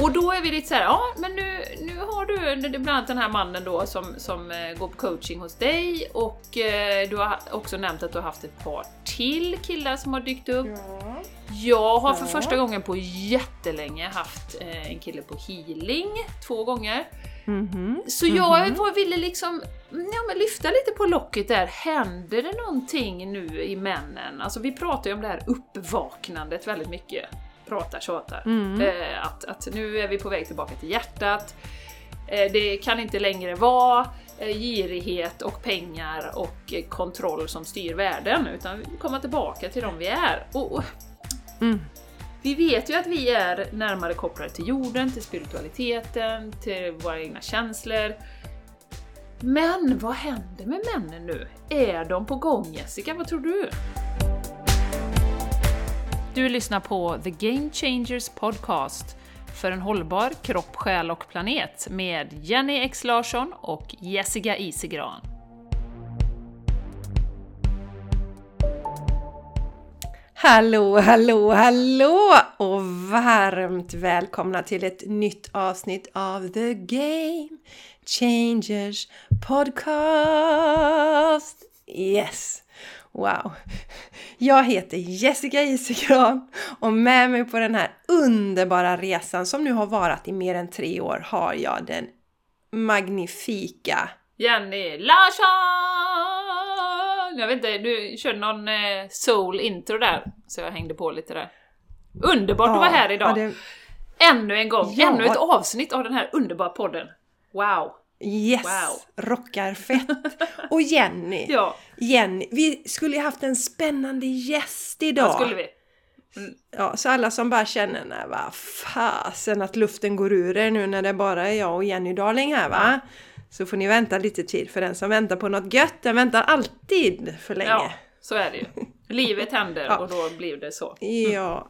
Och då är vi lite såhär, ja men nu, nu har du bland annat den här mannen då som, som eh, går på coaching hos dig och eh, du har också nämnt att du har haft ett par till killar som har dykt upp. Ja. Jag har för första gången på jättelänge haft eh, en kille på healing, två gånger. Mhm. Så jag var, ville liksom ja, men lyfta lite på locket där. Händer det någonting nu i männen? Alltså vi pratar ju om det här uppvaknandet väldigt mycket. Pratar, tjatar. Mm. Eh, att, att nu är vi på väg tillbaka till hjärtat. Eh, det kan inte längre vara eh, girighet och pengar och eh, kontroll som styr världen, utan vi kommer tillbaka till de vi är. Och, och Mm. vi vet ju att vi är närmare kopplade till jorden, till spiritualiteten, till våra egna känslor. Men vad händer med männen nu? Är de på gång Jessica? Vad tror du? Du lyssnar på The Game Changers Podcast för en hållbar kropp, själ och planet med Jenny X Larsson och Jessica Isegran. Hallå, hallå, hallå! Och varmt välkomna till ett nytt avsnitt av The Game Changers Podcast! Yes! Wow! Jag heter Jessica Isigran och med mig på den här underbara resan som nu har varat i mer än tre år har jag den magnifika Jenny Larsson! Jag vet inte, du körde någon eh, soul-intro där, så jag hängde på lite där. Underbart att vara här idag! ja, det- Ännu en gång, Ja. ännu ett avsnitt av den här underbara podden. Wow! Yes! Wow. Rockar fett! Och Jenny! Ja, Jenny, vi skulle ju haft en spännande gäst idag. vad skulle vi? Ja, så alla som bara känner, nej vad fasen att luften går ur er nu när det bara är jag och Jenny Darling här va? Så får ni vänta lite tid, för den som väntar på något gött, den väntar alltid för länge. Ja, så är det ju. Livet händer Ja. och då blir det så. Ja,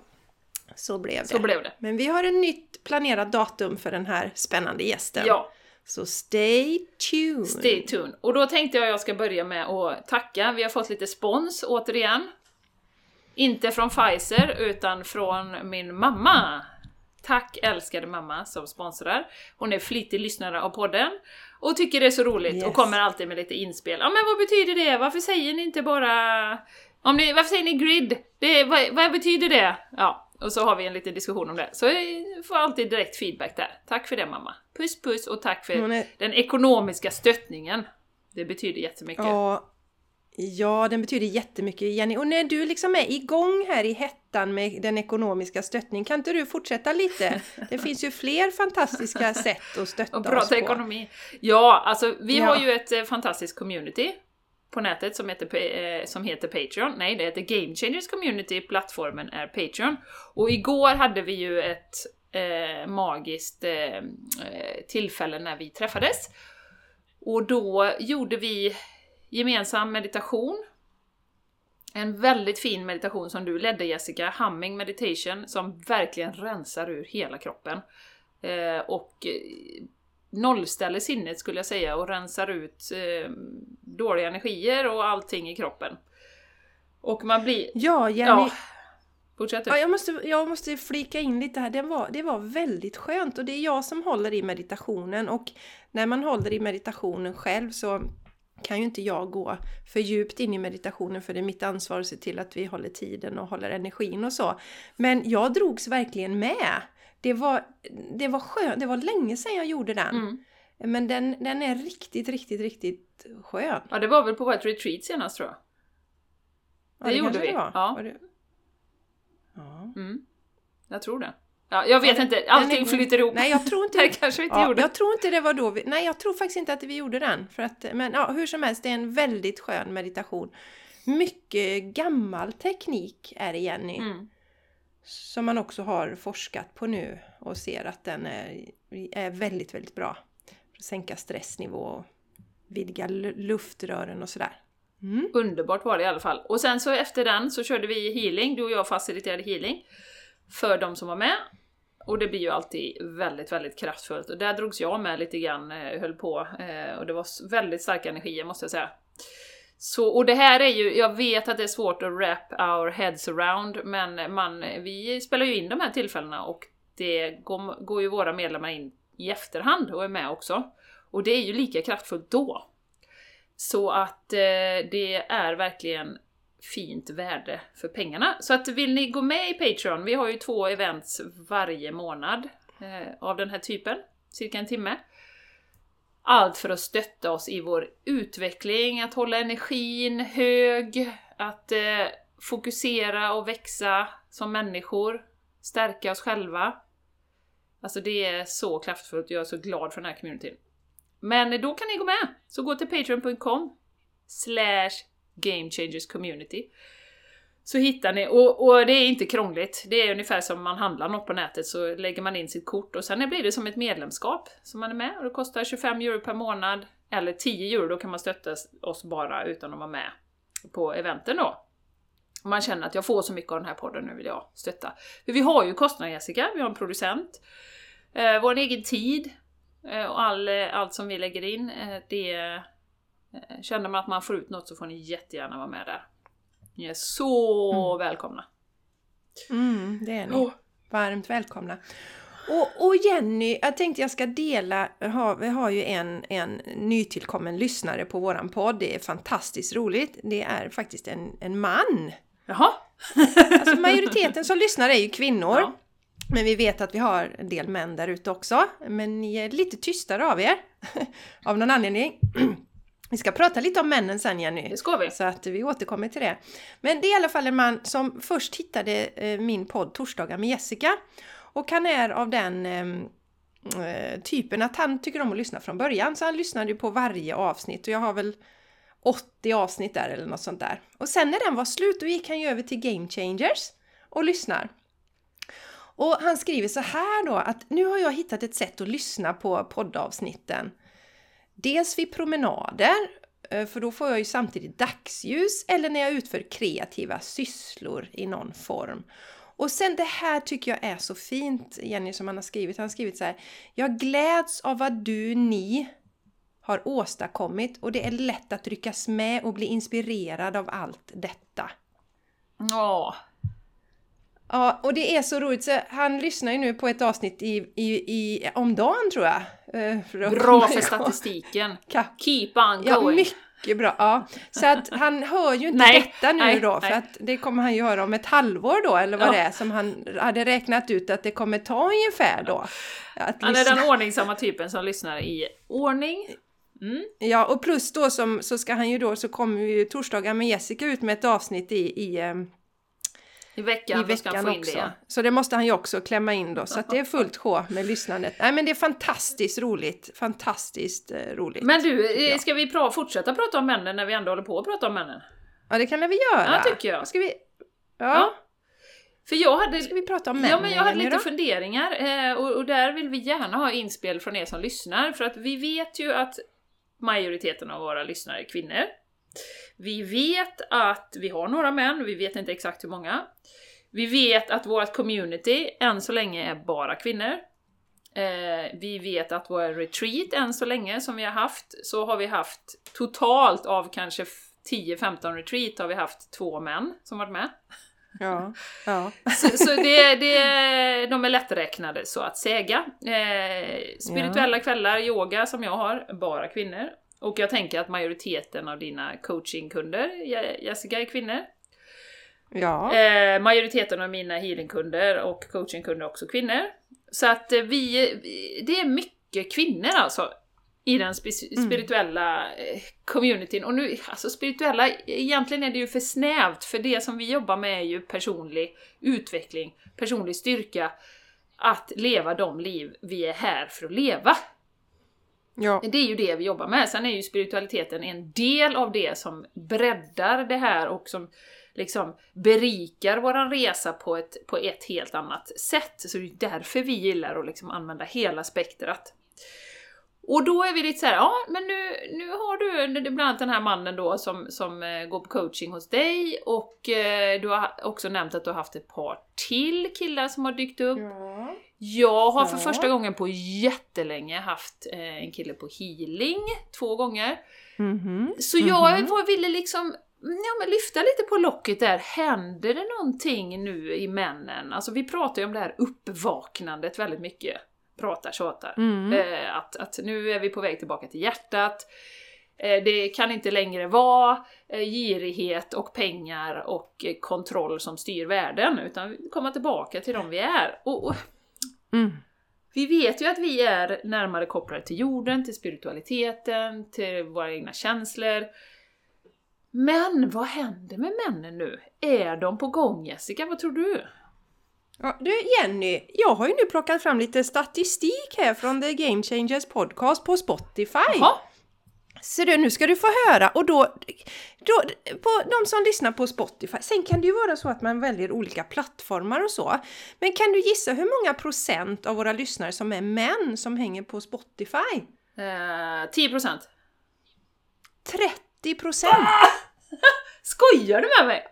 så blev det. Så blev det. Men vi har en nytt planerat datum för den här spännande gästen. Ja, Så stay tuned! stay tuned. Och då tänkte jag jag ska börja med att tacka. Vi har fått lite spons återigen. Inte från Pfizer, utan från min mamma. Tack älskade mamma som sponsrar. Hon är flitig lyssnare av podden och tycker det är så roligt Yes. och kommer alltid med lite inspel. Ja men vad betyder det? Varför säger ni inte bara... Om ni, varför säger ni grid? Det, vad, vad betyder det? Ja, och så har vi en liten diskussion om det. Så jag får alltid direkt feedback där. Tack för det mamma. Puss puss och tack för är- den ekonomiska stöttningen. Det betyder jättemycket. Ja, ja, den betyder jättemycket Jenny. Och när du liksom är igång här i hettan med den ekonomiska stöttningen, kan inte du fortsätta lite? Det finns ju fler fantastiska sätt att stötta Och oss prata på. ekonomi. Ja, alltså vi Ja. har ju ett eh, fantastiskt community på nätet som heter, eh, som heter Patreon. Nej, det heter Game Changers Community, plattformen är Patreon. Och igår hade vi ju ett eh, magiskt eh, eh, tillfälle när vi träffades. Och då gjorde vi gemensam meditation. En väldigt fin meditation som du ledde Jessica, Humming Meditation, som verkligen rensar ur hela kroppen. Eh, och eh, nollställer sinnet skulle jag säga och rensar ut eh, dåliga energier och allting i kroppen. Och man blir... Ja, Jenny. Ja, Ja. fortsätt du. jag, måste, jag måste flika in lite här. Det var, det var väldigt skönt och det är jag som håller i meditationen och när man håller i meditationen själv så kan ju inte jag gå för djupt in i meditationen för det är mitt ansvar att se till att vi håller tiden och håller energin och så. Men jag drogs verkligen med. Det var, det var skönt, det var länge sedan jag gjorde den. Mm. Men den, den är riktigt, riktigt, riktigt skön. Ja, det var väl på vårt retreat senast tror jag. Ja, Det gjorde vi. det var. Ja. Var det... Ja. Mm. Jag tror det. Ja, jag vet Ja, inte, allting flyter ihop. Nej, jag tror inte det kanske vi inte Ja, gjorde. jag tror inte det var då vi... Nej, jag tror faktiskt inte att vi gjorde den. För att, men ja, hur som helst, det är en väldigt skön meditation. Mycket gammal teknik är det Jenny. Mm. Som man också har forskat på nu och ser att den är, är väldigt, väldigt bra. För att sänka stressnivå och vidga luftrören och sådär. Mm. Underbart var det i alla fall. Och sen så efter den så körde vi healing, du och jag faciliterade healing. För de som var med. Och det blir ju alltid väldigt, väldigt kraftfullt. Och där drogs jag med lite grann, eh, höll på. Eh, och det var väldigt starka energier måste jag säga. Så, och det här är ju, jag vet att det är svårt att wrap our heads around, men man, vi spelar ju in de här tillfällena och det går, går ju våra medlemmar in i efterhand och är med också. Och det är ju lika kraftfullt då. Så att eh, det är verkligen fint värde för pengarna. Så att vill ni gå med i Patreon, vi har ju två events varje månad eh, av den här typen, cirka en timme. Allt för att stötta oss i vår utveckling, att hålla energin hög, att eh, fokusera och växa som människor, stärka oss själva. Alltså det är så kraftfullt och jag är så glad för den här communityn. Men då kan ni gå med! Så gå till patreon.com slash gamechangerscommunity så hittar ni, och, och, det är inte krångligt, det är ungefär som man handlar något på nätet så lägger man in sitt kort och sen blir det som ett medlemskap som man är med och det kostar 25 euro per månad eller 10 euro, då kan man stötta oss bara utan att vara med på eventen då. Man känner att jag får så mycket av den här podden, nu vill jag stötta. För vi har ju kostnader Jessica, vi har en producent, eh, vår egen tid eh, och all, eh, allt som vi lägger in, eh, det eh, känner man att man får ut något så får ni jättegärna vara med där. Ni är så mm. välkomna! Mm, det är ni. Oh. Varmt välkomna! Och, och, Jenny, jag tänkte jag ska dela, vi har ju en, en nytillkommen lyssnare på våran podd, det är fantastiskt roligt. Det är faktiskt en, en man! Jaha! alltså majoriteten som lyssnar är ju kvinnor. Ja. Men vi vet att vi har en del män där ute också. Men ni är lite tystare av er. av någon anledning. Vi ska prata lite om männen sen Jenny. Det ska vi. Så att vi återkommer till det. Men det är i alla fall en man som först hittade eh, min podd Torsdagar med Jessica. Och han är av den ehm, eh, typen att han tycker om att lyssna från början. Så han lyssnade ju på varje avsnitt och jag har väl 80 avsnitt där eller något sånt där. Och sen när den var slut då gick han ju över till Game Changers och lyssnar. Och han skriver så här då att nu har jag hittat ett sätt att lyssna på poddavsnitten. Dels vid promenader, eh, för då får jag ju samtidigt dagsljus, eller när jag utför kreativa sysslor i någon form. Och sen det här tycker jag är så fint, Jenny, som han har skrivit. Han har skrivit så här. Jag gläds av vad du, ni har åstadkommit och det är lätt att ryckas med och bli inspirerad av allt detta. Ja, Ja, och det är så roligt. Så han lyssnar ju nu på ett avsnitt i, i, i, om dagen tror jag. Eh, för bra för statistiken! Keep on going! Ja, mycket bra! Ja. Så att han hör ju inte nej, detta nu nej, då, för nej. att det kommer han ju höra om ett halvår då, eller vad ja. det är, som han hade räknat ut att det kommer ta ungefär då. han är den ordningsamma typen som lyssnar i ordning. Mm. Ja, och plus då som, så ska han ju då, så kommer ju torsdagar med Jessica ut med ett avsnitt i, i ehm, i veckan, I veckan också. Det. Så det måste han ju också klämma in då, så att det är fullt sjå med lyssnandet. Nej men det är fantastiskt roligt, fantastiskt eh, roligt. Men du, eh, ska vi pra fortsätta prata om männen när vi ändå håller på att prata om männen? Ja det kan vi göra. Ja tycker jag. Ska vi... Ja. ja. För jag hade... Ska vi prata om männen? Ja men jag hade lite då? funderingar eh, och, och där vill vi gärna ha inspel från er som lyssnar för att vi vet ju att majoriteten av våra lyssnare är kvinnor. Vi vet att vi har några män, vi vet inte exakt hur många. Vi vet att vårt community än så länge är bara kvinnor. Eh, vi vet att vår retreat än så länge som vi har haft, så har vi haft totalt av kanske 10-15 retreat har vi haft två män som varit med. Ja, ja. Så, så det, det, de är lätträknade så att säga. Eh, spirituella ja. kvällar, yoga som jag har, bara kvinnor. Och jag tänker att majoriteten av dina coachingkunder, Jessica, är kvinnor. Ja. Eh, majoriteten av mina healingkunder och coachingkunder är också kvinnor. Så att eh, vi, det är mycket kvinnor alltså i den mm. spirituella mm. communityn. Och nu, alltså spirituella, egentligen är det ju för snävt, för det som vi jobbar med är ju personlig utveckling, personlig styrka, att leva de liv vi är här för att leva. Ja. Det är ju det vi jobbar med. Sen är ju spiritualiteten en del av det som breddar det här och som liksom berikar våran resa på ett, på ett helt annat sätt. Så det är därför vi gillar att liksom använda hela spektrat. Och då är vi lite såhär, ja men nu, nu har du bland annat den här mannen då som, som eh, går på coaching hos dig och eh, du har också nämnt att du har haft ett par till killar som har dykt upp. Ja. Jag har för första gången på jättelänge haft eh, en kille på healing, två gånger. Mm -hmm. Så jag mm -hmm. ville liksom ja, men lyfta lite på locket där. Händer det någonting nu i männen? Alltså vi pratar ju om det här uppvaknandet väldigt mycket. Pratar, tjatar. Mm. Eh, att, att nu är vi på väg tillbaka till hjärtat. Eh, det kan inte längre vara eh, girighet och pengar och eh, kontroll som styr världen, utan vi komma tillbaka till de vi är. Och, och Mm. vi vet ju att vi är närmare kopplade till jorden, till spiritualiteten, till våra egna känslor. Men vad händer med männen nu? Är de på gång Jessica? Vad tror du? Ja, du Jenny, jag har ju nu plockat fram lite statistik här från The Game Changers podcast på Spotify. Jaha, Så du, nu ska du få höra och då, då, på de som lyssnar på Spotify, sen kan det ju vara så att man väljer olika plattformar och så. Men kan du gissa hur många procent av våra lyssnare som är män som hänger på Spotify? eh, 10%. 30 procent! Skojar du med mig?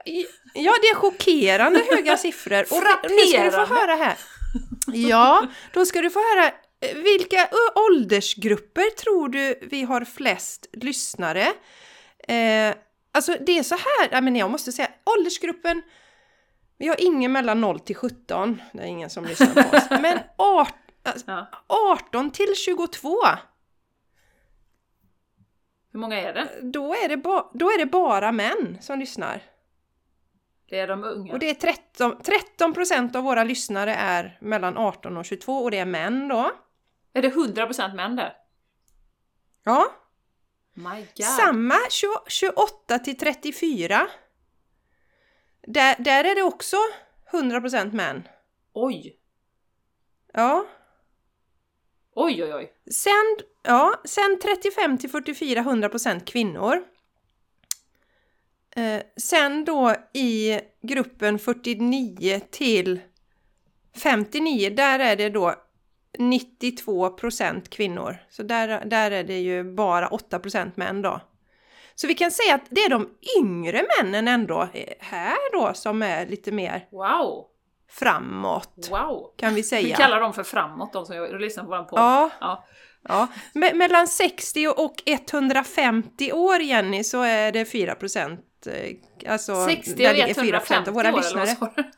Ja, det är chockerande höga siffror. Och nu ska du få höra här. Ja, då ska du få höra eh, vilka åldersgrupper tror du vi har flest lyssnare? Eh, alltså det är så här, ja, men jag måste säga åldersgruppen, vi har ingen mellan 0 till 17, det är ingen som lyssnar på oss, men 18, alltså, Ja. 18 till 22, Hur många är det? då är, det ba, då är det bara män som lyssnar. Det är de unga. Och det är 13, 13 procent av våra lyssnare är mellan 18 och 22 och det är män då. Är det 100% män där? Ja, My God. samma 20, 28 till 34. Där, där är det också 100 procent män. Oj! Ja. Oj, oj, oj. Sen, ja, sen 35 till 44 100 procent kvinnor. Eh, sen då i gruppen 49 till 59, där är det då 92 procent kvinnor. Så där, där är det ju bara 8 procent män då. Så vi kan säga att det är de yngre männen ändå eh, här då som är lite mer Wow! Framåt, Wow! kan vi Vi säga. kallar dem för framåt, de som lyssnar på våran podd. Ja, Ja. Ja, me- mellan 60 och 150 år Jenny så är det 4 procent. Alltså, 60 där och ligger 4 150 av våra år, lyssnare.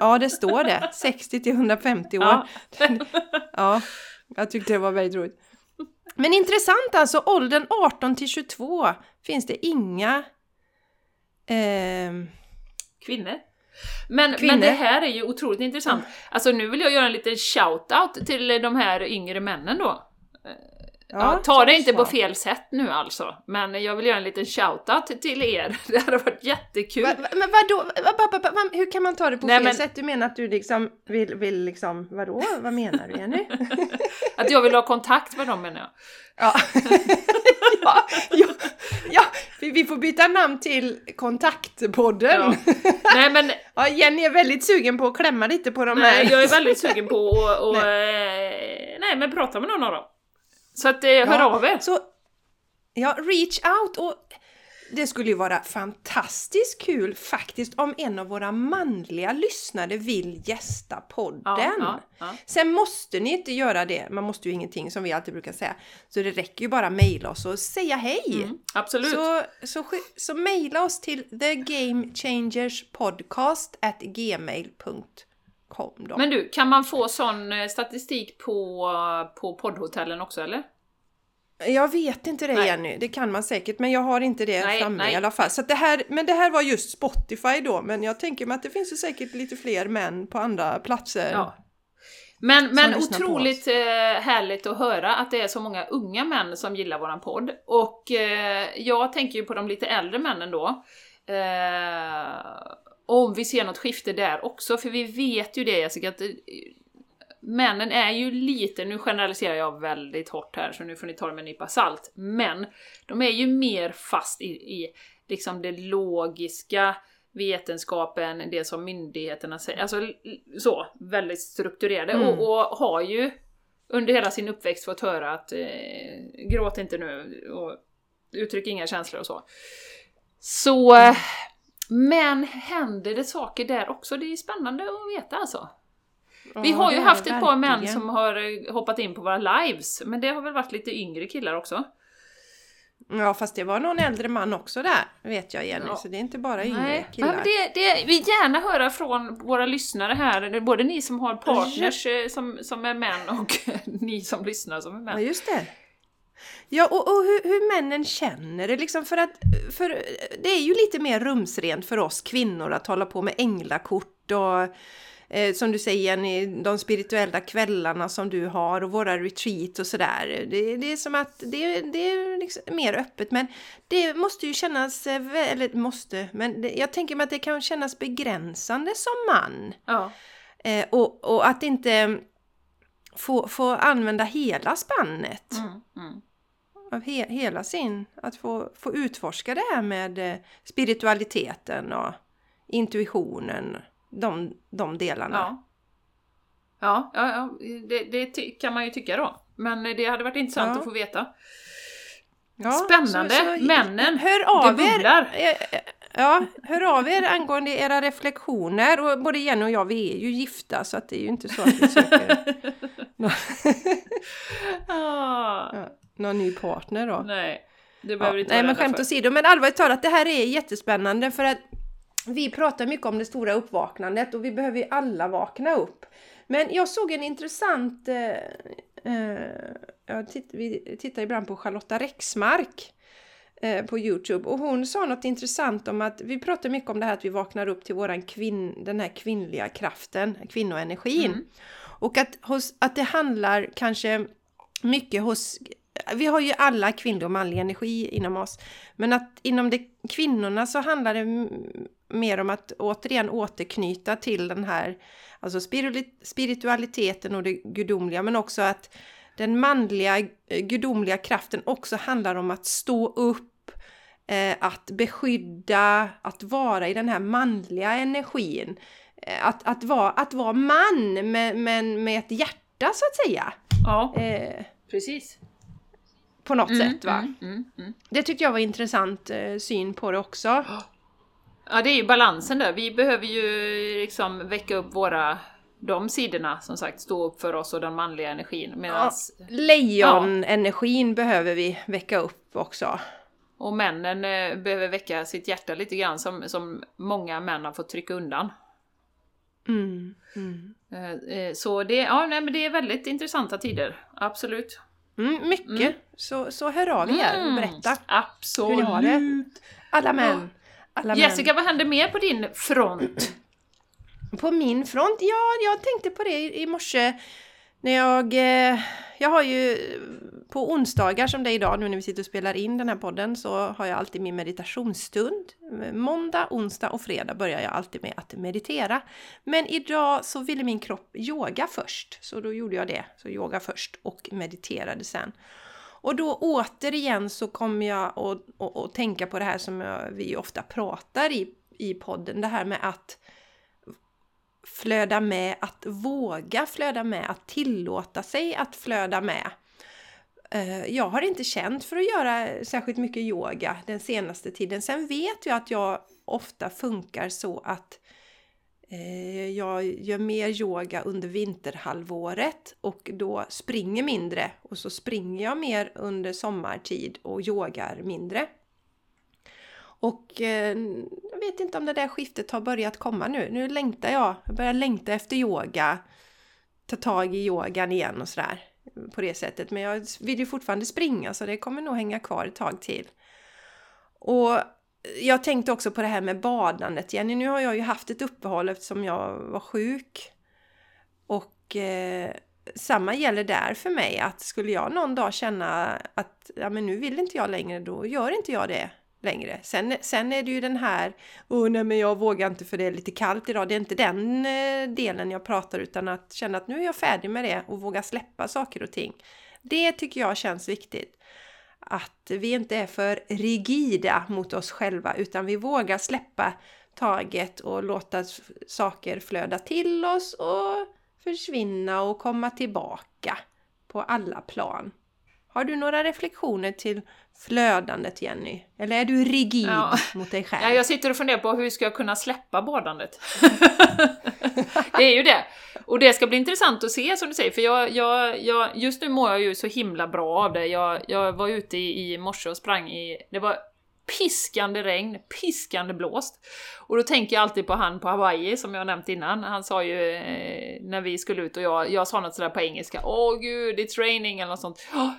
Ja, det står det. 60 till 150 år. Ja. Ja, jag tyckte det var väldigt roligt. Men intressant alltså, åldern 18 till 22 finns det inga... ehm, Kvinnor. Men, Kvinnor. men det här är ju otroligt intressant. Alltså nu vill jag göra en liten shout-out till de här yngre männen då. Ja, ta som det inte på fel sätt nu alltså. Men jag vill göra en liten shout-out till er. Det hade varit jättekul. Va, va, men vadå? Va, va, va, va, hur kan man ta det på Nej, fel men- sätt? Du menar att du liksom vill, vill liksom, vadå? Vad menar du Jenny? Att jag vill ha kontakt med dem menar jag. Ja, ja, ja, ja vi, får byta namn till Kontaktpodden. Ja. Ja. Nej men Jenny är väldigt sugen på att klämma lite på de nej, här. jag är väldigt sugen på att och, eh, nej, men prata med någon av dem. Så att eh, hör Ja, av er. Så, ja, reach out och det skulle ju vara fantastiskt kul faktiskt om en av våra manliga lyssnare vill gästa podden. Ja, ja, ja. Sen måste ni inte göra det, man måste ju ingenting som vi alltid brukar säga. Så det räcker ju bara mejla oss och säga hej. Mm, absolut. Så, så, så mejla oss till thegamechangerspodcast at gmail.com då. Men du, kan man få sån eh, statistik på, på poddhotellen också eller? Jag vet inte det Nej. Jenny, det kan man säkert men jag har inte det Nej, framme nej. i alla fall. Så det här, men det här var just Spotify då, men jag tänker mig att det finns ju säkert lite fler män på andra platser. Ja. Men, men otroligt eh, härligt att höra att det är så många unga män som gillar våran podd. Och eh, jag tänker ju på de lite äldre männen då. Eh, om vi ser något skifte där också, för vi vet ju det Jessica, att männen är ju lite, nu generaliserar jag väldigt hårt här så nu får ni ta det med en nypa salt, men de är ju mer fast i, i liksom det logiska, vetenskapen, det som myndigheterna säger, alltså så, väldigt strukturerade Mm. och, och har ju under hela sin uppväxt fått höra att eh, gråt inte nu och uttryck inga känslor och så. Så, eh, men händer det saker där också? Det är spännande att veta alltså. Vi Ja, har ju haft ett par män som har eh, hoppat in på våra lives, men det har väl varit lite yngre killar också? Ja, fast det var någon äldre man också där, vet jag Jenny, Ja. så det är inte bara yngre Nej, killar. men det, det, vi gärna höra från våra lyssnare här, både ni som har partners eh, som, som är män och ni som lyssnar som är Ja, män. just det. Ja, och, och hur, hur männen känner det liksom för att för det är ju lite mer rumsrent för oss kvinnor att hålla på med änglakort och eh, som du säger Jenny, de spirituella kvällarna som du har och våra retreat och sådär. Det, det är som att det, det är liksom mer öppet men det måste ju kännas, eh, eller måste, men det, jag tänker mig att det kan kännas begränsande som man. Ja. Eh, och, och att inte få, få använda hela spannet Mm, mm. av he, hela sin, att få, få utforska det här med eh, spiritualiteten och intuitionen, de, de delarna. Ja. Ja, ja, ja det, det kan man ju tycka då. Men det hade varit intressant Ja. att få veta. Ja, Spännande! Männen, Hör av det bubblar. eh, eh, Ja, hör av er angående era reflektioner. Och både Jenny och jag, vi är ju gifta så att det är ju inte så att vi söker nå- ah, ja, någon ny partner då. nej, det Ja, behöver du inte nej men skämt för. åsido, men allvarligt talat, det här är jättespännande för att vi pratar mycket om det stora uppvaknandet och vi behöver ju alla vakna upp. Men jag såg en intressant, eh, eh, jag titt, vi tittar ibland på Charlotta Rexmark eh, på Youtube och hon sa något intressant om att vi pratar mycket om det här att vi vaknar upp till våran kvinn, den här kvinnliga kraften, kvinnoenergin. Mm. Och att, hos, att det handlar kanske mycket hos vi har ju alla kvinnlig och manlig energi inom oss. Men att inom det kvinnorna så handlar det mer om att återigen återknyta till den här alltså spirituali- spiritualiteten och det gudomliga. Men också att den manliga eh, gudomliga kraften också handlar om att stå upp, eh, att beskydda, att vara i den här manliga energin. Eh, att, att, vara, att vara man men, men med ett hjärta så att säga. Ja, Eh, precis. på något Mm, sätt va. mm, mm, mm. Det tyckte jag var intressant eh, syn på det också. Ja, det är ju balansen där. Vi behöver ju liksom väcka upp våra, de sidorna som sagt, stå upp för oss och den manliga energin. Medans, Lejonenergin behöver vi väcka upp också. Och männen eh, behöver väcka sitt hjärta lite grann som, som många män har fått trycka undan. Mm, mm. Eh, eh, Så det, ja, nej, men det är väldigt intressanta tider, absolut. Mm, mycket. Mm. Så, så hör av er och berätta Absolut! hur ni har det. Alla män. Alla Jessica, vad händer mer på din front? män. På min front? Ja, jag tänkte på det i, i morse när jag... Eh, jag har ju på onsdagar som det är idag nu när vi sitter och spelar in den här podden så har jag alltid min meditationsstund. Måndag, onsdag och fredag börjar jag alltid med att meditera. Men idag så ville min kropp yoga först, så då gjorde jag det. Så yoga först och mediterade sen. Och då återigen så kommer jag att, att, att tänka på det här som jag, vi ofta pratar i, i podden, det här med att flöda med, att våga flöda med, att tillåta sig att flöda med. Eh, jag har inte känt för att göra särskilt mycket yoga den senaste tiden. Sen vet jag att jag ofta funkar så att eh, Eh, jag gör mer yoga under vinterhalvåret och då springer mindre och så springer jag mer under sommartid och yogar mindre. Och eh, jag vet inte om det där skiftet har börjat komma nu. Nu längtar jag. Jag börjar längta efter yoga. Ta tag i yogan igen och sådär. Eh, på det sättet. Men jag vill ju fortfarande springa så det kommer nog hänga kvar ett tag till. Och jag tänkte också på det här med badandet. Jenny, nu har jag ju haft ett uppehåll eftersom jag var sjuk. Och eh, samma gäller där för mig. Att skulle jag någon dag känna att ja, men nu vill inte jag längre, då gör inte jag det längre. Sen, sen är det ju den här, oh, nej men jag vågar inte för det är lite kallt idag. Det är inte den eh, delen jag pratar utan att känna att nu är jag färdig med det och våga släppa saker och ting. Det tycker jag känns viktigt. Att vi inte är för rigida mot oss själva utan vi vågar släppa taget och låta saker flöda till oss och försvinna och komma tillbaka på alla plan. Har du några reflektioner till flödandet Jenny? Eller är du rigid Ja. mot dig själv? Ja, jag sitter och funderar på hur ska jag kunna släppa badandet? det är ju det. Och det ska bli intressant att se som du säger, för jag, jag, jag, just nu mår jag ju så himla bra av det. Jag, jag var ute i, i morse och sprang i, det var piskande regn, piskande blåst. Och då tänker jag alltid på han på Hawaii som jag nämnt innan. Han sa ju eh, när vi skulle ut och jag, jag sa något sådär på engelska, åh oh, gud, it's raining eller något sånt. Oh,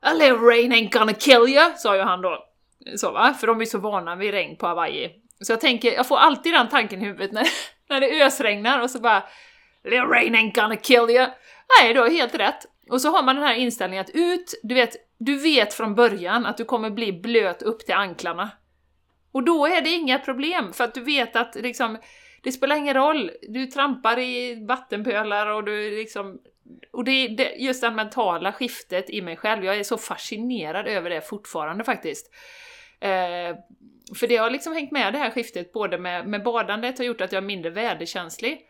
A little rain ain't gonna kill you, sa ju han då. Så va? För de är så vana vid regn på Hawaii. Så jag tänker, jag får alltid den tanken i huvudet när, när det ösregnar och så bara Little rain ain't gonna kill you. Nej, du har helt rätt. Och så har man den här inställningen att ut, du vet, du vet från början att du kommer bli blöt upp till anklarna. Och då är det inga problem, för att du vet att liksom, det spelar ingen roll. Du trampar i vattenpölar och du liksom... Och det är just det mentala skiftet i mig själv, jag är så fascinerad över det fortfarande faktiskt. Eh, för det har liksom hängt med det här skiftet, både med, med badandet har gjort att jag är mindre väderkänslig,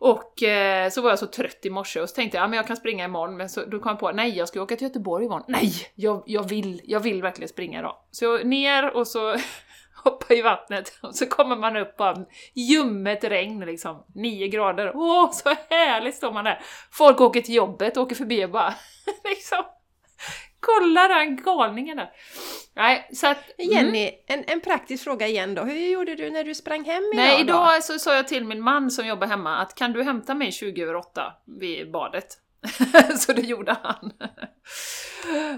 och eh, så var jag så trött i morse och så tänkte jag att ja, jag kan springa imorgon, men så, då kom jag på nej, jag ska åka till Göteborg imorgon. Nej! Jag, jag, vill, jag vill verkligen springa idag. Så jag ner och så hoppa i vattnet och så kommer man upp av ljummet regn liksom, 9 grader. Åh, så härligt står man där! Folk åker till jobbet, åker förbi och bara liksom Kolla den galningen där! Nej, så att... Jenny, mm. en, en praktisk fråga igen då. Hur gjorde du när du sprang hem idag Nej, idag då? så sa jag till min man som jobbar hemma att kan du hämta mig 20 över 8 vid badet? så det gjorde han.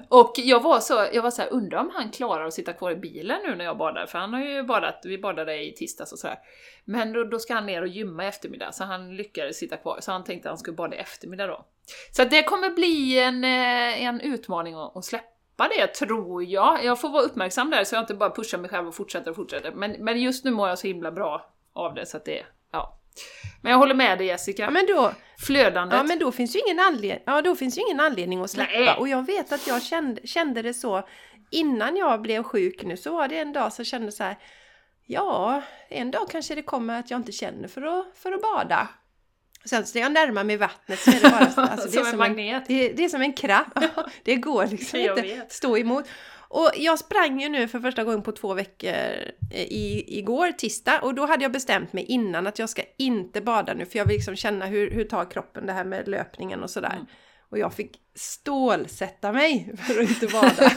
och jag var så, jag var så här, undrar om han klarar att sitta kvar i bilen nu när jag badar, för han har ju badat, vi badade i tisdags och sådär. Men då, då ska han ner och gymma i eftermiddag, så han lyckades sitta kvar, så han tänkte att han skulle bada i eftermiddag då. Så det kommer bli en, eh, en utmaning att, att släppa det, tror jag. Jag får vara uppmärksam där, så jag inte bara pushar mig själv och fortsätter och fortsätter. Men, men just nu mår jag så himla bra av det, så att det, ja. Men jag håller med dig Jessica. Ja, men då, Flödandet. Ja men då finns ju ingen anledning, ja, då finns ju ingen anledning att släppa. Nej. Och jag vet att jag kände, kände det så innan jag blev sjuk nu, så var det en dag som kände så här. Ja, en dag kanske det kommer att jag inte känner för att, för att bada. Sen när jag närmar mig vattnet så är det bara alltså, det som är en magnet. En, det, det, är som en kraft. det går liksom inte att stå emot. Och jag sprang ju nu för första gången på två veckor eh, i, igår, tisdag, och då hade jag bestämt mig innan att jag ska inte bada nu för jag vill liksom känna hur, hur tar kroppen det här med löpningen och sådär. Mm. Och jag fick stålsätta mig för att inte bada.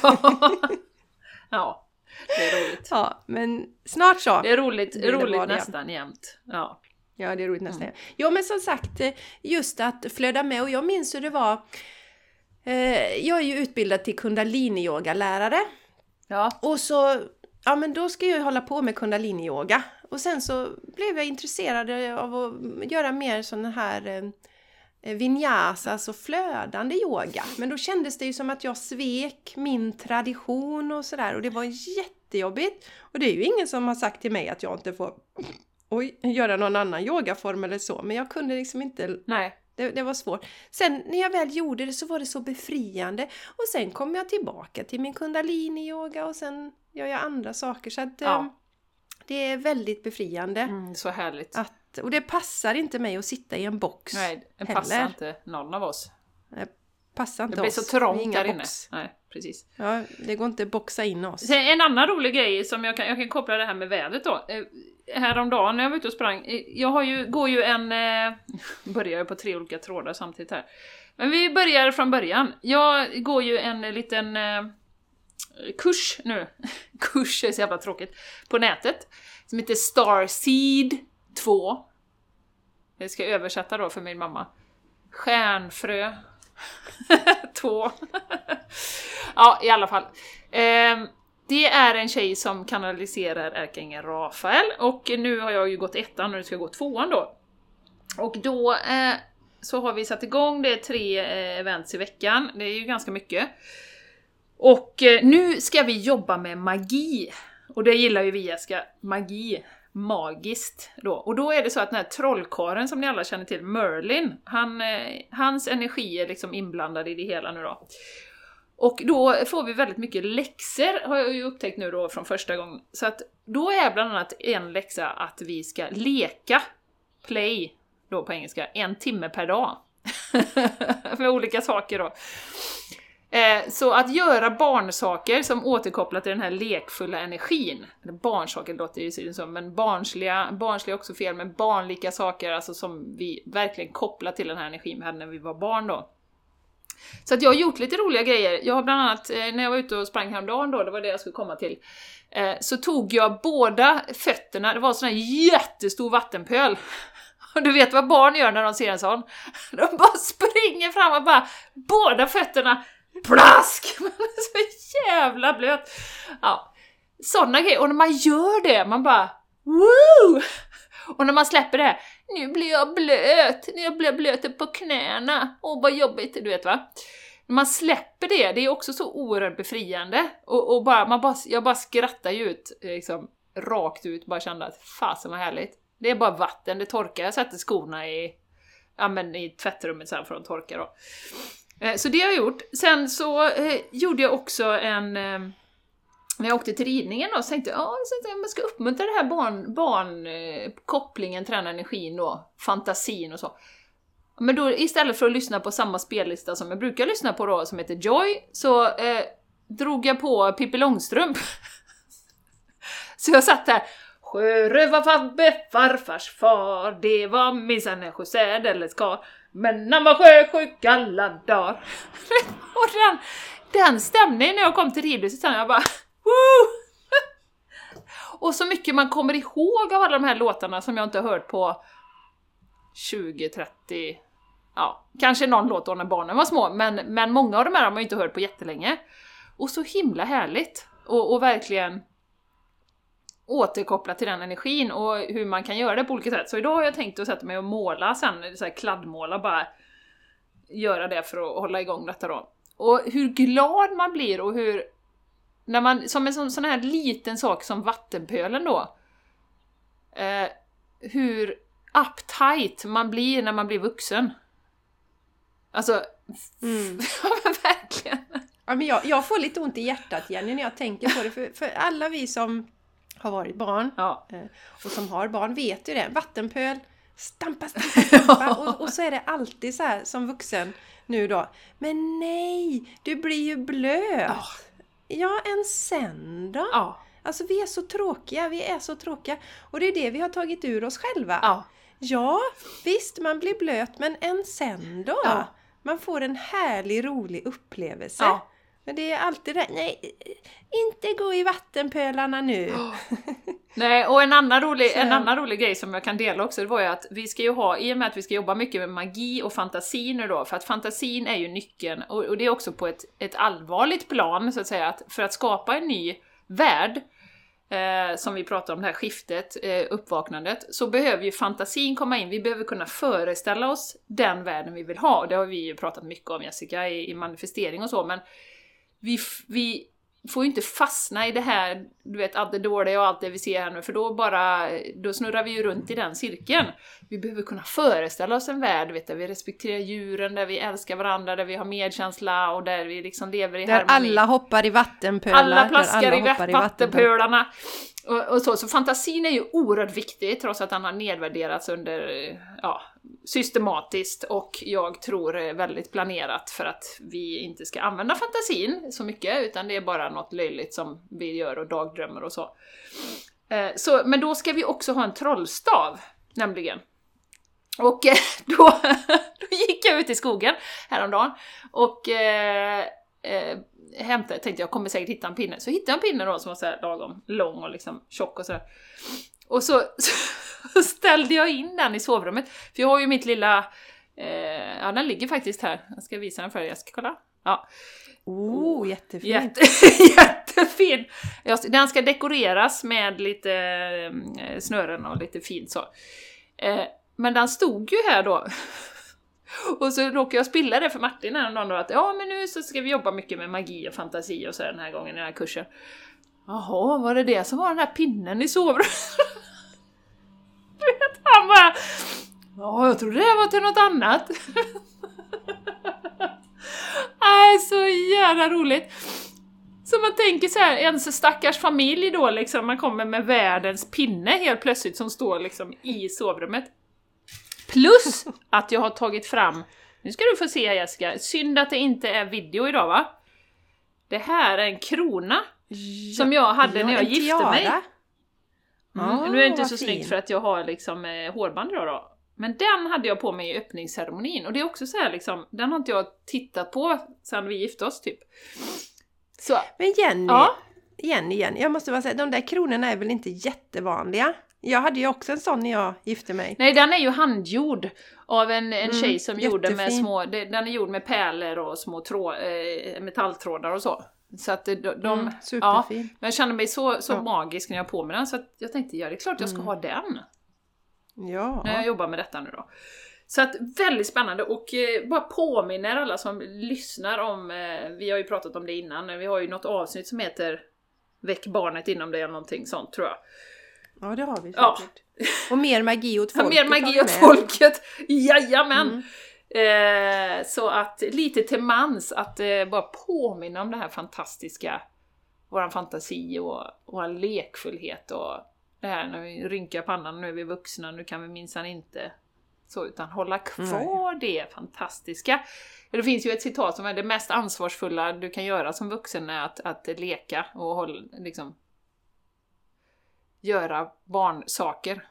ja, det är roligt. Ja, men snart så. Det är roligt, roligt nästan jämt. Ja. Ja, det är roligt nästan. Mm. Ja, men som sagt, eh, just att flöda med. Och jag minns hur det var Eh, jag är ju utbildad till kundalini-yoga-lärare. Ja. Och så, ja men då ska jag hålla på med kundalini-yoga. Och sen så blev jag intresserad av att göra mer sån här eh, vinyasa, alltså flödande yoga. Men då kändes det ju som att jag svek min tradition och sådär och det var jättejobbigt. Och det är ju ingen som har sagt till mig att jag inte får oj, göra någon annan yogaform eller så, men jag kunde liksom inte Nej. Det, det, var svårt. Sen när jag väl gjorde det så var det så befriande. Och sen kom jag tillbaka till min kundalini-yoga och sen gör jag andra saker. Så att ja. eh, det är väldigt befriande. Mm, så härligt. Att, och det passar inte mig att sitta i en box Nej, det passar heller. inte någon av oss. Det passar inte oss. Det blir så trångt där inne. Nej, precis. Ja, det går inte att boxa in oss. Sen en annan rolig grej som jag kan, jag kan koppla det här med vädret då. Eh, häromdagen när jag var ute och sprang, eh, jag har ju, går ju en... Eh, börjar ju på tre olika trådar samtidigt här. Men vi börjar från början. Jag går ju en liten eh, kurs nu, kurs är så jävla tråkigt, på nätet. Som heter Starseed 2. Det ska jag översätta då för min mamma. Stjärnfrö Två. ja, i alla fall. Um, det är en tjej som kanaliserar ärkeängeln Rafael och nu har jag ju gått ettan och nu ska jag gå tvåan då. Och då eh, så har vi satt igång, det är tre eh, events i veckan, det är ju ganska mycket. Och eh, nu ska vi jobba med magi. Och det gillar ju vi ska magi. Magiskt då. Och då är det så att den här trollkaren som ni alla känner till, Merlin, han, eh, hans energi är liksom inblandad i det hela nu då. Och då får vi väldigt mycket läxor, har jag ju upptäckt nu då från första gången. Så att då är bland annat en läxa att vi ska leka, play, då på engelska, en timme per dag. Med olika saker då. Eh, så att göra barnsaker som återkopplar till den här lekfulla energin, eller barnsaker låter ju som, men barnsliga, barnsliga är också fel, men barnlika saker, alltså som vi verkligen kopplar till den här energin vi hade när vi var barn då. Så att jag har gjort lite roliga grejer. Jag har bland annat, eh, när jag var ute och sprang häromdagen då, det var det jag skulle komma till, eh, så tog jag båda fötterna, det var en sån här jättestor vattenpöl. Och du vet vad barn gör när de ser en sån? De bara springer fram och bara båda fötterna plask! Man är så jävla blöt! Ja, såna grejer. Och när man gör det, man bara woo! Och när man släpper det, nu blir jag blöt, nu blir jag blöt på knäna, åh vad jobbigt, du vet va? När man släpper det, det är också så oerhört befriande. Och, och bara, man bara, jag bara skrattar ju ut, liksom, rakt ut, bara kände att fasen vad härligt. Det är bara vatten, det torkar, jag sätter skorna i, ja, men i tvättrummet sen för att torka då. Eh, så det har jag gjort. Sen så eh, gjorde jag också en... Eh, när jag åkte till ridningen då, så tänkte jag att man ska uppmuntra den här barn, barnkopplingen eh, energin då, fantasin och så. Men då istället för att lyssna på samma spellista som jag brukar lyssna på då, som heter Joy, så eh, drog jag på Pippi Långstrump. så jag satt där Sjörövar-Fabbe, farfars far, det var minsann en sjösäd karl men han var sjösjuk alla dagar. och den, den stämningen när jag kom till ridhuset, sen, jag bara Woo! Och så mycket man kommer ihåg av alla de här låtarna som jag inte har hört på 20, 30, ja, kanske någon låt då när barnen var små, men, men många av de här har man ju inte hört på jättelänge. Och så himla härligt! Och, och verkligen återkoppla till den energin och hur man kan göra det på olika sätt. Så idag har jag tänkt att sätta mig och måla sen, så här kladdmåla bara. Göra det för att hålla igång detta då. Och hur glad man blir och hur... När man, som en sån, sån här liten sak som vattenpölen då. Eh, hur uptight man blir när man blir vuxen. Alltså, mm. verkligen! Ja, men jag, jag får lite ont i hjärtat Jenny när jag tänker på det, för, för alla vi som har varit barn ja. Eh, och som har barn vet ju det. Vattenpöl, stampa, stampa, stampa. och, och, så är det alltid så här som vuxen nu då. Men nej, du blir ju blöt! Ja, ja en sen då? Ja. Alltså vi är så tråkiga, vi är så tråkiga. Och det är det vi har tagit ur oss själva. Ja, ja visst man blir blöt, men en sen då? Man får en härlig, rolig upplevelse. Ja. Men det är alltid det, nej, inte gå i vattenpölarna nu. Oh. Nej, och en annan, rolig, en annan rolig grej som jag kan dela också, det var ju att vi ska ju ha, i och med att vi ska jobba mycket med magi och fantasi nu då, för att fantasin är ju nyckeln, och, och det är också på ett, ett allvarligt plan, så att säga, att för att skapa en ny värld, eh, som vi pratar om, det här skiftet, eh, uppvaknandet, så behöver ju fantasin komma in, vi behöver kunna föreställa oss den världen vi vill ha, det har vi ju pratat mycket om Jessica i, i manifestering och så, men vi, vi får ju inte fastna i det här, du vet, allt det dåliga och allt det vi ser här nu, för då bara, då snurrar vi ju runt i den cirkeln. Vi behöver kunna föreställa oss en värld, vet, där vi respekterar djuren, där vi älskar varandra, där vi har medkänsla och där vi liksom lever i där harmoni. Där alla hoppar i vattenpölar. Alla plaskar alla i vattenpölarna. Och, och, så, så fantasin är ju oerhört viktig, trots att den har nedvärderats under, ja, systematiskt och jag tror väldigt planerat för att vi inte ska använda fantasin så mycket, utan det är bara något löjligt som vi gör och dagdrömmer och så. Eh, så men då ska vi också ha en trollstav, nämligen. Och eh, då, då gick jag ut i skogen häromdagen och eh, eh, hämtade, tänkte jag kommer säkert hitta en pinne. Så hittade jag en pinne då som var så här lagom lång och liksom tjock och sådär. Och så, så ställde jag in den i sovrummet, för jag har ju mitt lilla... Eh, ja, den ligger faktiskt här. Jag ska visa den för dig, jag ska kolla. Ja. Oh, jättefin! Jätte, jättefin! Den ska dekoreras med lite eh, snören och lite fint så. Eh, men den stod ju här då. Och så råkade jag spilla det för Martin här någon dag att ja men nu så ska vi jobba mycket med magi och fantasi och så den här gången i den här kursen. Jaha, var det det som var den här pinnen i sovrummet? Du vet, han bara... Ja, jag trodde det var till något annat. Nej, så jävla roligt! Så man tänker så här, ens stackars familj då liksom, man kommer med världens pinne helt plötsligt som står liksom i sovrummet. Plus att jag har tagit fram, nu ska du få se Jessica, synd att det inte är video idag va? Det här är en krona Ja, som jag hade ja, när jag gifte mig. tiara. Mm. Ah, nu är det inte vad så fin. snyggt för att jag har liksom eh, hårband då, då. Men den hade jag på mig i öppningsceremonin och det är också så här liksom, den har inte jag tittat på sedan vi gifte oss typ. Så, Men Jenny, ja. Jenny, Jenny, jag måste bara säga, de där kronorna är väl inte jättevanliga? Jag hade ju också en sån när jag gifte mig. Nej, den är ju handgjord av en, en Mm, tjej som gjorde med jättefin. små, den är gjord med pärlor och små trå, eh, metalltrådar och så. Så att de, de Mm, superfin. jag kände mig så, så Ja. magisk när jag på mig den så att jag tänkte, ja det är klart jag ska Mm. ha den. Ja. när jag jobbar med detta nu då. Så att väldigt spännande och eh, bara påminner alla som lyssnar om, eh, vi har ju pratat om det innan, vi har ju något avsnitt som heter Väck barnet inom dig eller någonting sånt tror jag. ja, det har vi Ja. säkert. Och mer magi åt Ja, folket Mer magi åt folket! Jajamän! Mm. Eh, så att lite till mans att eh, bara påminna om det här fantastiska, våran fantasi och vår lekfullhet och det här när vi rynkar pannan, nu är vi vuxna, nu kan vi minsann inte så, utan hålla kvar det fantastiska. Det finns ju ett citat som är det mest ansvarsfulla du kan göra som vuxen är att, att leka och hålla, liksom göra barnsaker.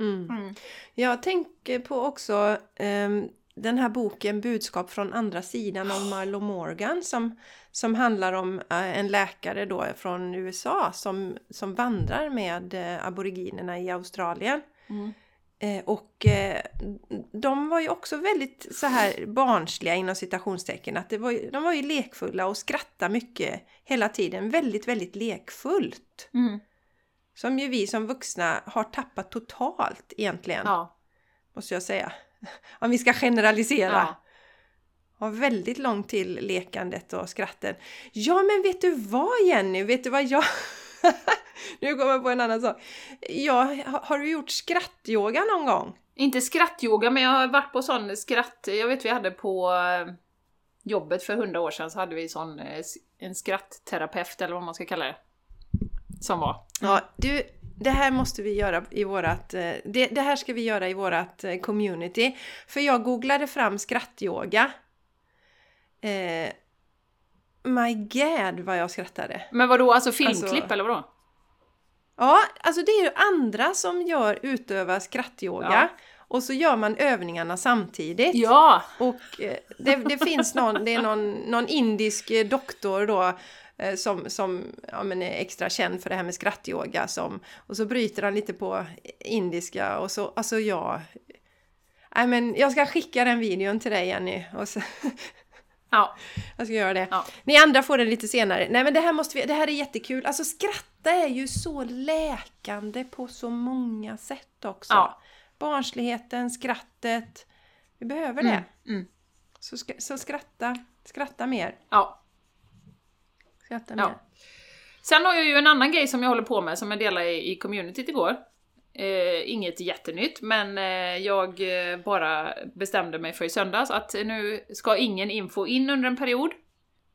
Mm. Mm. Jag tänker på också ehm, den här boken Budskap från andra sidan av Marlo Morgan som, som handlar om eh, en läkare då från USA som, som vandrar med eh, aboriginerna i Australien. Mm. Eh, och eh, de var ju också väldigt så här barnsliga inom citationstecken. Att det var, ju- de var ju lekfulla och skrattade mycket hela tiden. Väldigt, väldigt lekfullt. Mm. Som ju vi som vuxna har tappat totalt egentligen. Ja. Måste jag säga. Om vi ska generalisera. Ja. Har väldigt långt till lekandet och skratten. Ja men vet du vad Jenny? Vet du vad jag... nu kommer jag på en annan sak. Ja, har- du gjort skrattyoga någon gång? Inte skrattyoga, men jag har varit på sån skratt... Jag vet vi hade på eh, jobbet för hundra år sedan så hade vi sån, eh, en skrattterapeut eller vad man ska kalla det. Som var. Ja, du, det här måste vi göra i vårat... eh, Det, det här ska vi göra i vårat eh, community. För jag googlade fram skrattyoga. Eh, my god vad jag skrattade. Men vadå, alltså filmklipp Alltså- eller vadå? Ja, alltså det är ju andra som gör utövar skrattyoga. Ja. Och så gör man övningarna samtidigt. Ja! Och eh, det, det finns någon, det är någon, någon indisk doktor då som, som ja, men är extra känd för det här med skrattyoga. Som, och så bryter han lite på indiska och så, alltså jag... Nej men jag ska skicka den videon till dig Jenny. Och så, Ja. jag ska göra det. Ja. Ni andra får den lite senare. Nej men det här måste vi, det här är jättekul. Alltså skratta är ju så läkande på så många sätt också. Ja. Barnsligheten, skrattet. Vi behöver det. Mm. Mm. Så, så skratta, skratta mer. Ja. Skratta Ja. Sen har jag ju en annan grej som jag håller på med som jag delade i, i communityt igår. Eh, inget jättenytt, men eh, jag eh, bara bestämde mig för i söndags att nu ska ingen info in under en period.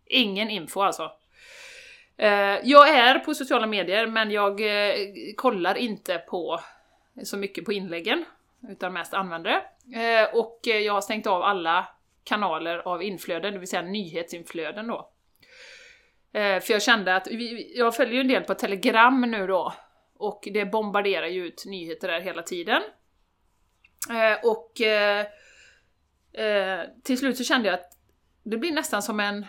Ingen info alltså. Eh, jag är på sociala medier, men jag eh, kollar inte på så mycket på inläggen, utan mest användare. Eh, och jag har stängt av alla kanaler av inflöden, det vill säga nyhetsinflöden då. Eh, för jag kände att, vi, jag följer ju en del på Telegram nu då, och det bombarderar ju ut nyheter där hela tiden. Eh, och eh, eh, till slut så kände jag att det blir nästan som en...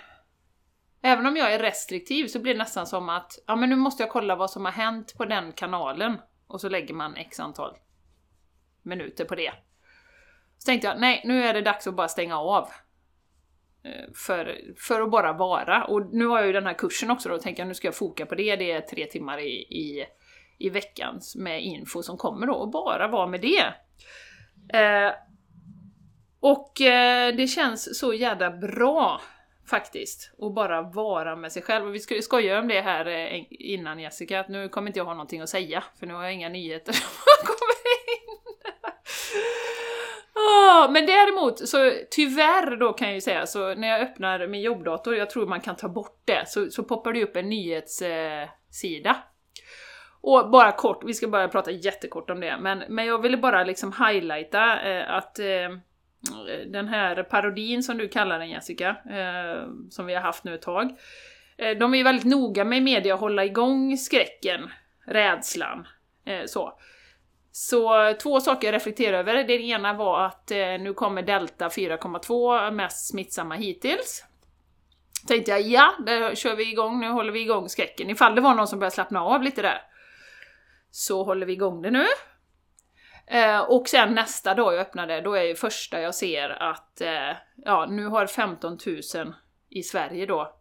Även om jag är restriktiv så blir det nästan som att ja men nu måste jag kolla vad som har hänt på den kanalen. Och så lägger man x antal minuter på det. Så tänkte jag, nej nu är det dags att bara stänga av. Eh, för, för att bara vara. Och nu har jag ju den här kursen också då, och tänker jag nu ska jag foka på det. Det är tre timmar i, i, i veckan med info som kommer då, och bara vara med det. Eh, och eh, det känns så jävla bra faktiskt, att bara vara med sig själv. Och vi skojade om det här eh, innan Jessica, att nu kommer inte jag ha någonting att säga, för nu har jag inga nyheter som kommer in. Men däremot, så tyvärr då kan jag ju säga, så när jag öppnar min jobbdator, jag tror man kan ta bort det, så, så poppar det upp en nyhetssida. Eh, och bara kort, vi ska bara prata jättekort om det, men, men jag ville bara liksom highlighta eh, att eh, den här parodin som du kallar den Jessica, eh, som vi har haft nu ett tag. Eh, de är ju väldigt noga med i media att hålla igång skräcken, rädslan, eh, så. Så två saker jag reflekterar över. Det ena var att eh, nu kommer Delta 4,2, mest smittsamma hittills. Tänkte jag, ja, där kör vi igång, nu håller vi igång skräcken. Ifall det var någon som började slappna av lite där. Så håller vi igång det nu. Eh, och sen nästa dag jag öppnade, då är det första jag ser att eh, ja, nu har 15 000 i Sverige då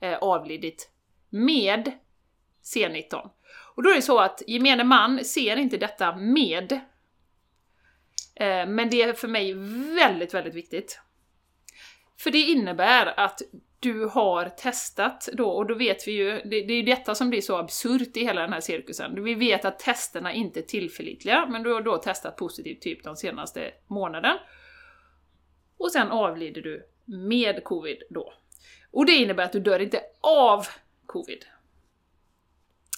eh, avlidit med C19. Och då är det så att gemene man ser inte detta med. Eh, men det är för mig väldigt, väldigt viktigt. För det innebär att du har testat då, och då vet vi ju, det, det är ju detta som blir så absurt i hela den här cirkusen. Vi vet att testerna inte är tillförlitliga, men du har då testat positivt typ de senaste månaden. Och sen avlider du med covid då. Och det innebär att du dör inte av covid.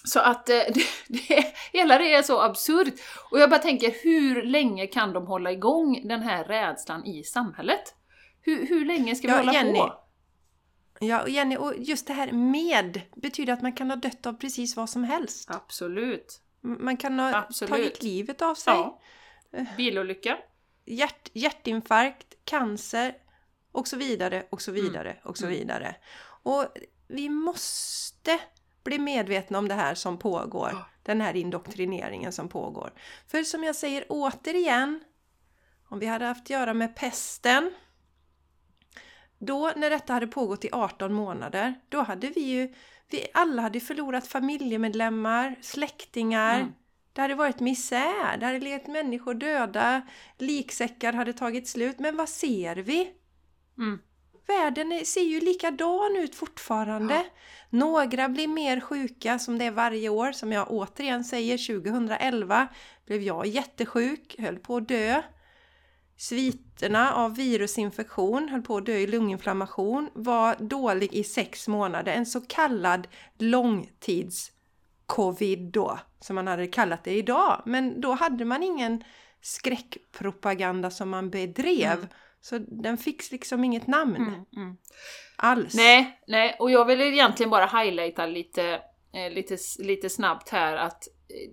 Så att eh, det, det, hela det är så absurt. Och jag bara tänker, hur länge kan de hålla igång den här rädslan i samhället? Hur, hur länge ska vi Ja, hålla Jenny, på? Ja, och Jenny, och just det här med betyder att man kan ha dött av precis vad som helst. Absolut. Man kan ha Absolut. tagit livet av sig. Ja. Bilolycka. Hjärt, hjärtinfarkt, cancer och så vidare och så vidare och så Mm. vidare. Och vi måste bli medvetna om det här som pågår. Ja. Den här indoktrineringen som pågår. För som jag säger återigen, om vi hade haft att göra med pesten då när detta hade pågått i 18 månader, då hade vi ju, vi alla hade förlorat familjemedlemmar, släktingar. Mm. Det hade varit misär, det hade legat människor döda, liksäckar hade tagit slut. Men vad ser vi? Mm. Världen är- ser ju likadan ut fortfarande. Några blir mer sjuka som det är varje år. Som jag återigen säger, 2011 blev jag jättesjuk, höll på att dö. Sviterna av virusinfektion, höll på att dö i lunginflammation, var dålig i sex månader. En så kallad långtids covid då, som man hade kallat det idag. Men då hade man ingen skräckpropaganda som man bedrev. Mm. Så den fick liksom inget namn Mm. Mm. alls. Nej, nej, och jag vill egentligen bara highlighta lite, eh, lite, lite snabbt här att eh,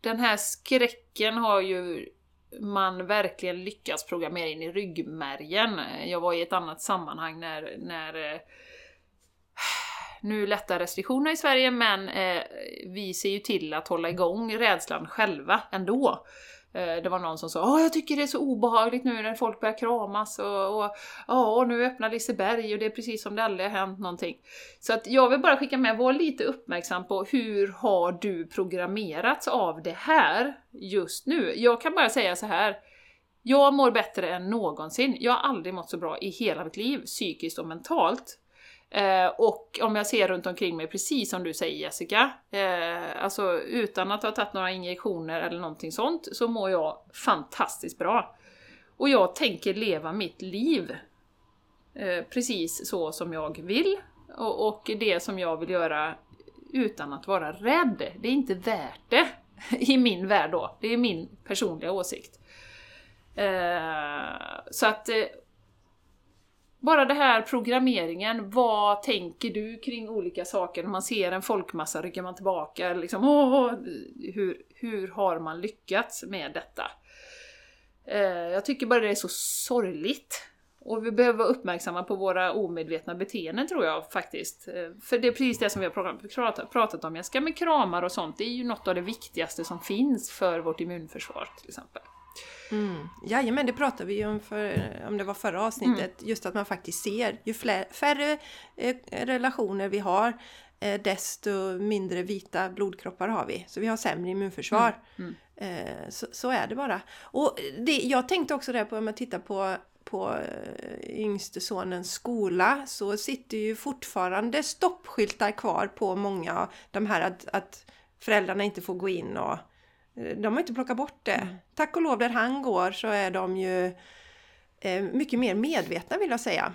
den här skräcken har ju man verkligen lyckats programmera in i ryggmärgen. Jag var i ett annat sammanhang när, när eh, nu lättar restriktionerna i Sverige men eh, vi ser ju till att hålla igång rädslan själva ändå. Eh, det var någon som sa Åh, jag tycker det är så obehagligt nu när folk börjar kramas och, och och nu öppnar Liseberg och det är precis som det aldrig har hänt någonting. Så att jag vill bara skicka med, var lite uppmärksam på hur har du programmerats av det här just nu? Jag kan bara säga så här. Jag mår bättre än någonsin. Jag har aldrig mått så bra i hela mitt liv, psykiskt och mentalt. Eh, och om jag ser runt omkring mig, precis som du säger Jessica, eh, alltså utan att ha tagit några injektioner eller någonting sånt, så mår jag fantastiskt bra. Och jag tänker leva mitt liv eh, precis så som jag vill, och, och det som jag vill göra utan att vara rädd. Det är inte värt det, i min värld då. Det är min personliga åsikt. Eh, så att eh, bara det här programmeringen, vad tänker du kring olika saker? När man ser en folkmassa rycker man tillbaka, liksom, åh, hur, hur har man lyckats med detta? Eh, jag tycker bara det är så sorgligt. Och vi behöver vara uppmärksamma på våra omedvetna beteenden tror jag faktiskt. Eh, För det är precis det som vi har pratat, pratat om, Jessica, med kramar och sånt. Det är ju något av det viktigaste som finns för vårt immunförsvar till exempel. Mm. Jajamän, det pratade vi ju om, för, om det var förra avsnittet. Just att man faktiskt ser, ju fler, färre eh, relationer vi har, eh, desto mindre vita blodkroppar har vi. Så vi har sämre immunförsvar. Mm. Eh, så, så är det bara. Och det, jag tänkte också det på, om jag tittar på på eh, yngste sonens skola så sitter ju fortfarande stoppskyltar kvar på många de här att, att föräldrarna inte får gå in och de har inte plockat bort det. Mm. Tack och lov där han går så är de ju eh, mycket mer medvetna vill jag säga.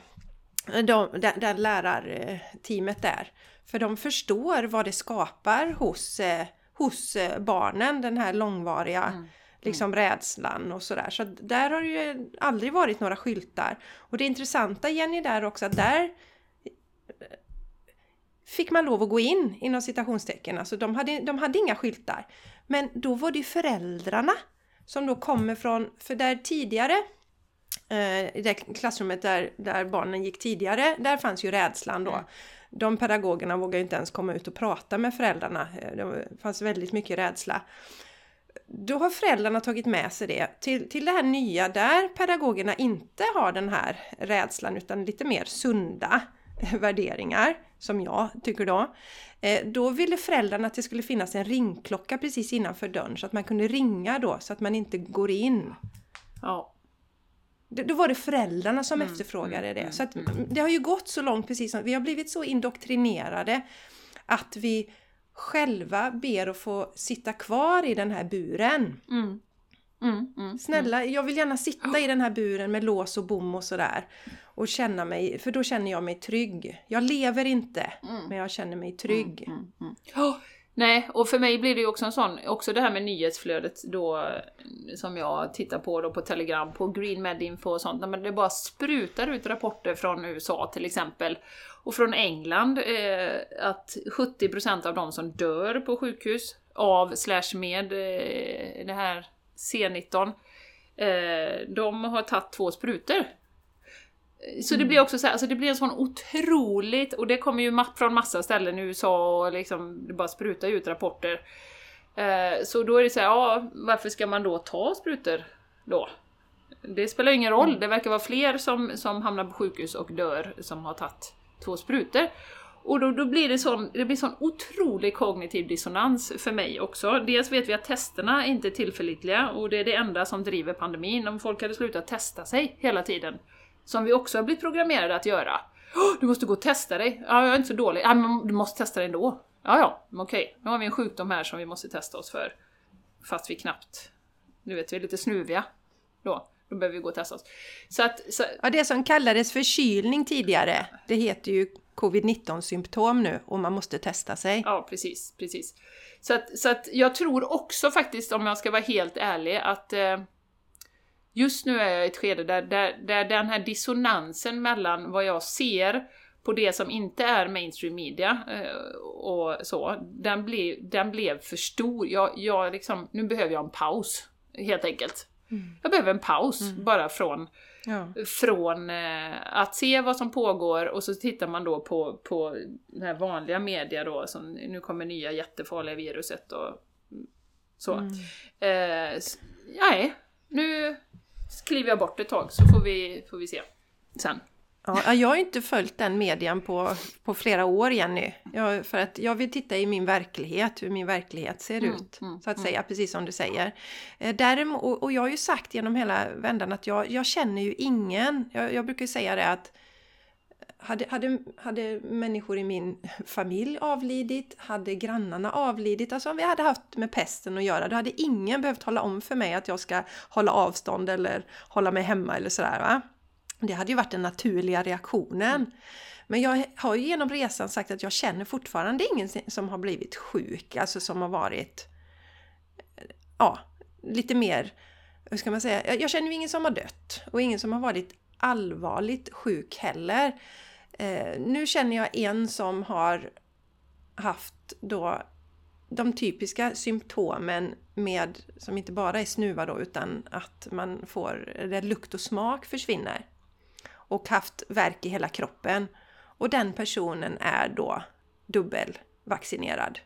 De, där, där lärarteamet där. För de förstår vad det skapar hos, eh, hos eh, barnen, den här långvariga Mm. liksom rädslan och sådär. Så där har det ju aldrig varit några skyltar. Och det intressanta Jenny där också att där fick man lov att gå in inom citationstecken. Alltså de hade, de hade inga skyltar. Men då var det föräldrarna som då kommer från, för där tidigare eh, i det klassrummet där, där barnen gick tidigare, där fanns ju rädslan då. Mm. De pedagogerna vågade inte ens komma ut och prata med föräldrarna. Eh, det fanns väldigt mycket rädsla. Då har föräldrarna tagit med sig det till, till det här nya där pedagogerna inte har den här rädslan utan lite mer sunda värderingar som jag tycker då. Eh, då ville föräldrarna att det skulle finnas en ringklocka precis innanför dörren så att man kunde ringa då så att man inte går in. Ja. Då var det föräldrarna som mm, efterfrågade mm, det. Så att mm. det har ju gått så långt precis som vi har blivit så indoktrinerade att vi själva ber att få sitta kvar i den här buren. Mm. Mm, mm, Snälla, jag vill gärna sitta i den här buren med lås och bom och sådär. Och känna mig, för då känner jag mig trygg. Jag lever inte, mm. men jag känner mig trygg. Oh, nej, och för mig blir det ju också en sån, också det här med nyhetsflödet då som jag tittar på då på Telegram, på Green Med Info och sånt, men det bara sprutar ut rapporter från USA till exempel. Och från England, eh, att 70% av de som dör på sjukhus av slash med eh, det här C19, eh, de har tagit två sprutor. Så det mm. blir också så här, alltså det blir en sån otroligt, och det kommer ju från massa ställen i USA och liksom det bara sprutar ut rapporter. Eh, så då är det så här, ja varför ska man då ta sprutor då? Det spelar ingen roll, mm. det verkar vara fler som, som hamnar på sjukhus och dör som har tagit två sprutor. Och då, då blir det sån, det blir sån otrolig kognitiv dissonans för mig också. Dels vet vi att testerna inte är tillförlitliga och det är det enda som driver pandemin. Om folk hade slutat testa sig hela tiden, som vi också har blivit programmerade att göra. Du måste gå och testa dig. Ja, jag är inte så dålig. Ja, men du måste testa dig ändå. Ja, ja, okej. Nu har vi en sjukdom här som vi måste testa oss för. Fast vi knappt... Nu vet, vi är lite snuviga då. Då behöver vi gå och testa oss. Så att, så... Ja, det som kallades förkylning tidigare, det heter ju covid-19 symptom nu och man måste testa sig. Ja, precis, precis. Så att, så att jag tror också faktiskt, om jag ska vara helt ärlig, att eh, just nu är jag i ett skede där, där, där den här dissonansen mellan vad jag ser på det som inte är mainstream media eh, och så, den, ble, den blev för stor. Jag, jag liksom, nu behöver jag en paus, helt enkelt. Mm. Jag behöver en paus mm. bara från Ja. Från eh, att se vad som pågår och så tittar man då på, på den här vanliga media då, som nu kommer nya jättefarliga viruset och så. Mm. Eh, nej, nu kliver jag bort ett tag så får vi, får vi se sen. Ja, jag har inte följt den median på, på flera år Jenny. Jag, för att jag vill titta i min verklighet, hur min verklighet ser mm, ut. Mm, så att mm. säga, precis som du säger. Eh, däremot, och, och jag har ju sagt genom hela vändan att jag, jag känner ju ingen. Jag, jag brukar säga det att hade, hade, hade människor i min familj avlidit, hade grannarna avlidit, alltså om vi hade haft med pesten att göra, då hade ingen behövt tala om för mig att jag ska hålla avstånd eller hålla mig hemma eller sådär. Va? Det hade ju varit den naturliga reaktionen. Mm. Men jag har ju genom resan sagt att jag känner fortfarande ingen som har blivit sjuk, alltså som har varit eh, ja, lite mer, hur ska man säga, jag känner ju ingen som har dött och ingen som har varit allvarligt sjuk heller. Eh, nu känner jag en som har haft då de typiska symptomen med, som inte bara är snuva då, utan att man får, där lukt och smak försvinner och haft värk i hela kroppen. Och den personen är då dubbelvaccinerad.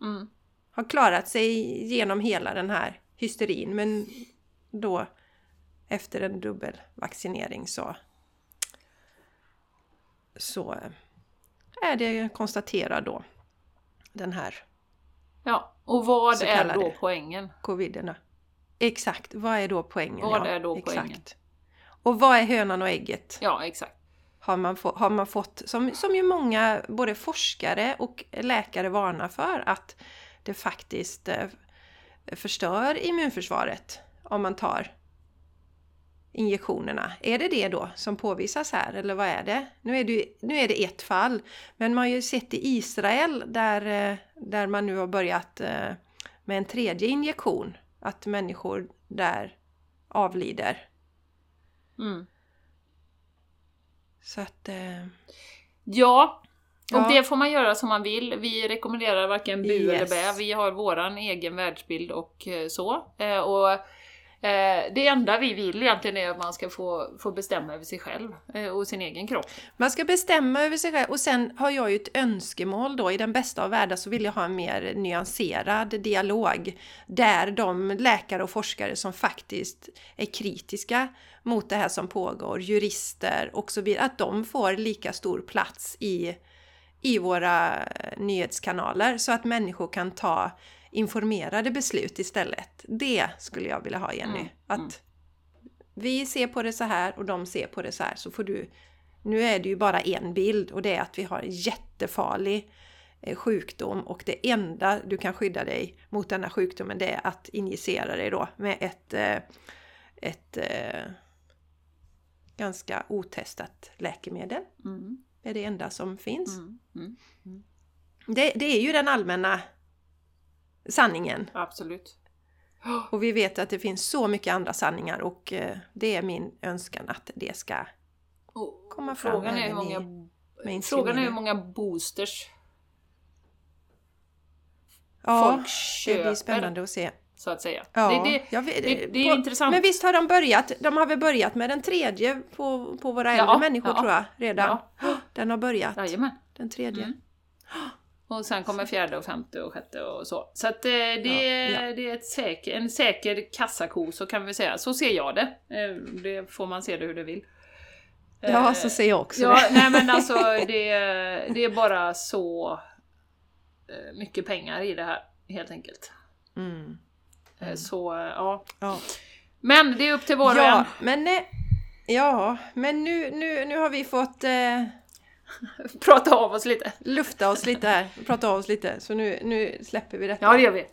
Mm. Har klarat sig genom hela den här hysterin men då efter en dubbelvaccinering så så är det konstaterad då den här Ja, och vad är då poängen? Coviden. Exakt, vad är då poängen? Vad ja, är då poängen? Och vad är hönan och ägget? Ja, exakt. Har man, få, har man fått, som, som ju många både forskare och läkare varnar för, att det faktiskt eh, förstör immunförsvaret om man tar injektionerna. Är det det då som påvisas här eller vad är det? Nu är det, nu är det ett fall, men man har ju sett i Israel där, eh, där man nu har börjat eh, med en tredje injektion att människor där avlider. Mm. Så att... Eh, Ja, och Ja. det får man göra som man vill. Vi rekommenderar varken bu Yes. eller bä. Vi har våran egen världsbild och eh, så. Eh, Och eh, det enda vi vill egentligen är att man ska få, få bestämma över sig själv eh, och sin egen kropp. Man ska bestämma över sig själv och sen har jag ju ett önskemål då. I den bästa av världar så vill jag ha en mer nyanserad dialog. Där de läkare och forskare som faktiskt är kritiska mot det här som pågår, jurister och så vidare, att de får lika stor plats i, i våra eh, nyhetskanaler så att människor kan ta informerade beslut istället. Det skulle jag vilja ha Jenny. Mm, Att mm. vi ser på det så här och de ser på det så här så får du nu är det ju bara en bild och det är att vi har en jättefarlig eh, sjukdom och det enda du kan skydda dig mot denna sjukdomen det är att injicera dig då med ett, eh, ett eh, ganska otestat läkemedel. Mm, Det är det enda som finns. mm, mm. Det, det är ju den allmänna sanningen. Absolut. Och vi vet att det finns så mycket andra sanningar och eh, det är min önskan att det ska komma fram frågan är hur många, frågan är hur många boosters Ja, folk det köper, blir spännande att se. så att säga. Ja, Det, det, vet- det- det är på- intressant. Men visst har de börjat? De har väl börjat med den tredje på, på våra äldre Ja, människor ja. tror jag redan. Den har börjat. Jajamän. Den tredje. Mm. Och sen kommer fjärde och femte och sjätte och så. Så att eh, det, Ja, ja. det är ett säker, en säker kassako, så kan vi säga. Så ser jag det. Eh, Det får man se det hur du vill. Ja, Eh, så ser jag också Ja, det. nej men alltså det, det är bara så mycket pengar i det här, helt enkelt. Mm. Eh, Så, ja. Ja, Men det är upp till var och en. men, ja, men nu, nu, nu har vi fått eh, Prata av oss lite. lufta oss lite här. Prata av oss lite. Så nu, nu släpper vi detta. Ja, det gör vi.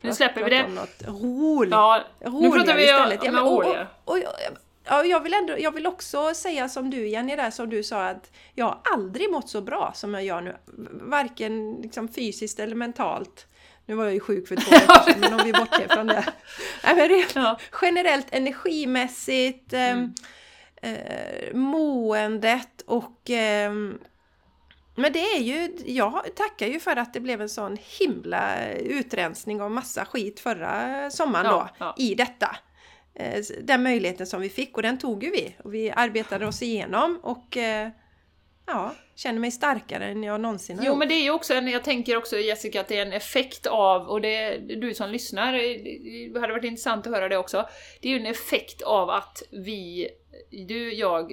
Nu släpper vi det. om något roligt. Ja, nu pratar vi istället. om och, och, roligare. och, ja, jag, vill ändå, jag vill också säga som du Jenny, där som du sa att jag har aldrig mått så bra som jag gör nu. Varken liksom fysiskt eller mentalt. Nu var jag ju sjuk för två veckor sedan, men om vi bortser från det. Nej, men rent Ja. generellt energimässigt, Mm. Eh, eh, måendet och ehm, men det är ju, jag tackar ju för att det blev en sån himla utrensning av massa skit förra sommaren Ja, då ja. i detta. Eh, Den möjligheten som vi fick och den tog ju vi och vi arbetade oss igenom och eh, ja, känner mig starkare än jag någonsin har Jo gjort. men det är ju också en, jag tänker också Jessica att det är en effekt av, och det du som lyssnar, det hade varit intressant att höra det också. Det är ju en effekt av att vi, du, jag,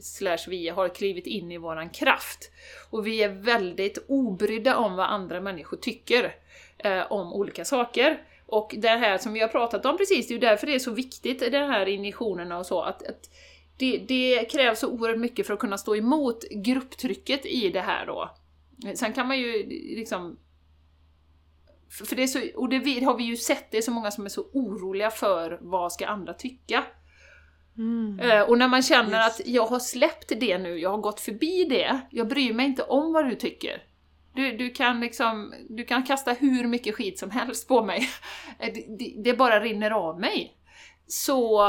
slash vi, har klivit in i våran kraft. Och vi är väldigt obrydda om vad andra människor tycker eh, om olika saker. Och det här som vi har pratat om precis, det är ju därför det är så viktigt, den här injektionerna och så, att, att det, det krävs så oerhört mycket för att kunna stå emot grupptrycket i det här då. Sen kan man ju liksom... För det är så, och det har vi ju sett, det är så många som är så oroliga för vad ska andra tycka. Mm. Eh, och när man känner Just. att jag har släppt det nu, jag har gått förbi det, jag bryr mig inte om vad du tycker. Du, du, kan liksom, du kan kasta hur mycket skit som helst på mig. Det, det, det bara rinner av mig. Så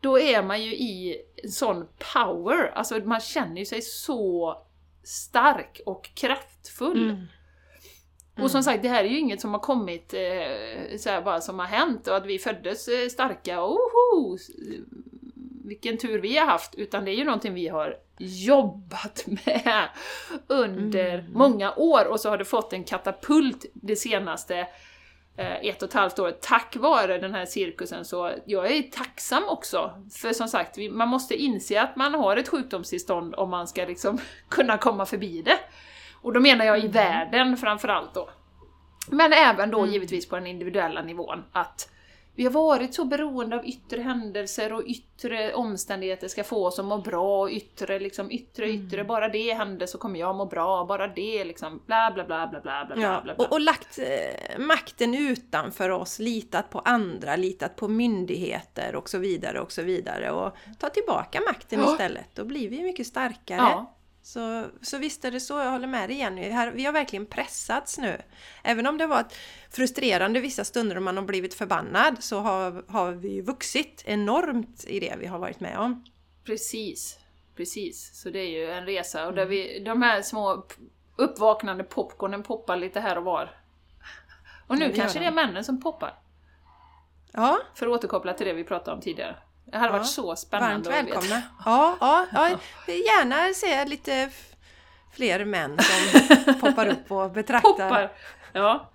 då är man ju i sån power, alltså man känner sig så stark och kraftfull. Mm. Och som sagt, det här är ju inget som har kommit eh, så bara som har hänt och att vi föddes eh, starka, oho, vilken tur vi har haft, utan det är ju någonting vi har jobbat med under Mm. många år och så har det fått en katapult det senaste ett och ett halvt år tack vare den här cirkusen. Så jag är tacksam också, för som sagt, man måste inse att man har ett sjukdomstillstånd om man ska liksom kunna komma förbi det. Och då menar jag i världen framförallt då. Men även då givetvis på den individuella nivån, att vi har varit så beroende av yttre händelser och yttre omständigheter ska få oss att må bra, och yttre, liksom, yttre, yttre, bara det händer så kommer jag må bra, bara det liksom, bla bla bla bla bla bla Ja, bla. bla. och, och lagt eh, makten utanför oss, litat på andra, litat på myndigheter och så vidare och så vidare och ta tillbaka makten Ja. istället. Då blir vi mycket starkare. Ja. Så, så visst är det så, jag håller med dig Jenny. Här, vi har verkligen pressats nu. Även om det har varit frustrerande vissa stunder och man har blivit förbannad så har, har vi vuxit enormt i det vi har varit med om. Precis, precis. Så det är ju en resa och där vi, de här små uppvaknande popcornen poppar lite här och var. Och nu det kanske det de. är männen som poppar. Ja, För att återkoppla till det vi pratade om tidigare. Det hade Ja, varit så varmt spännande att veta. välkomna. Ja, ja, ja, gärna se lite fler män som poppar upp och betraktar Poppar! Ja,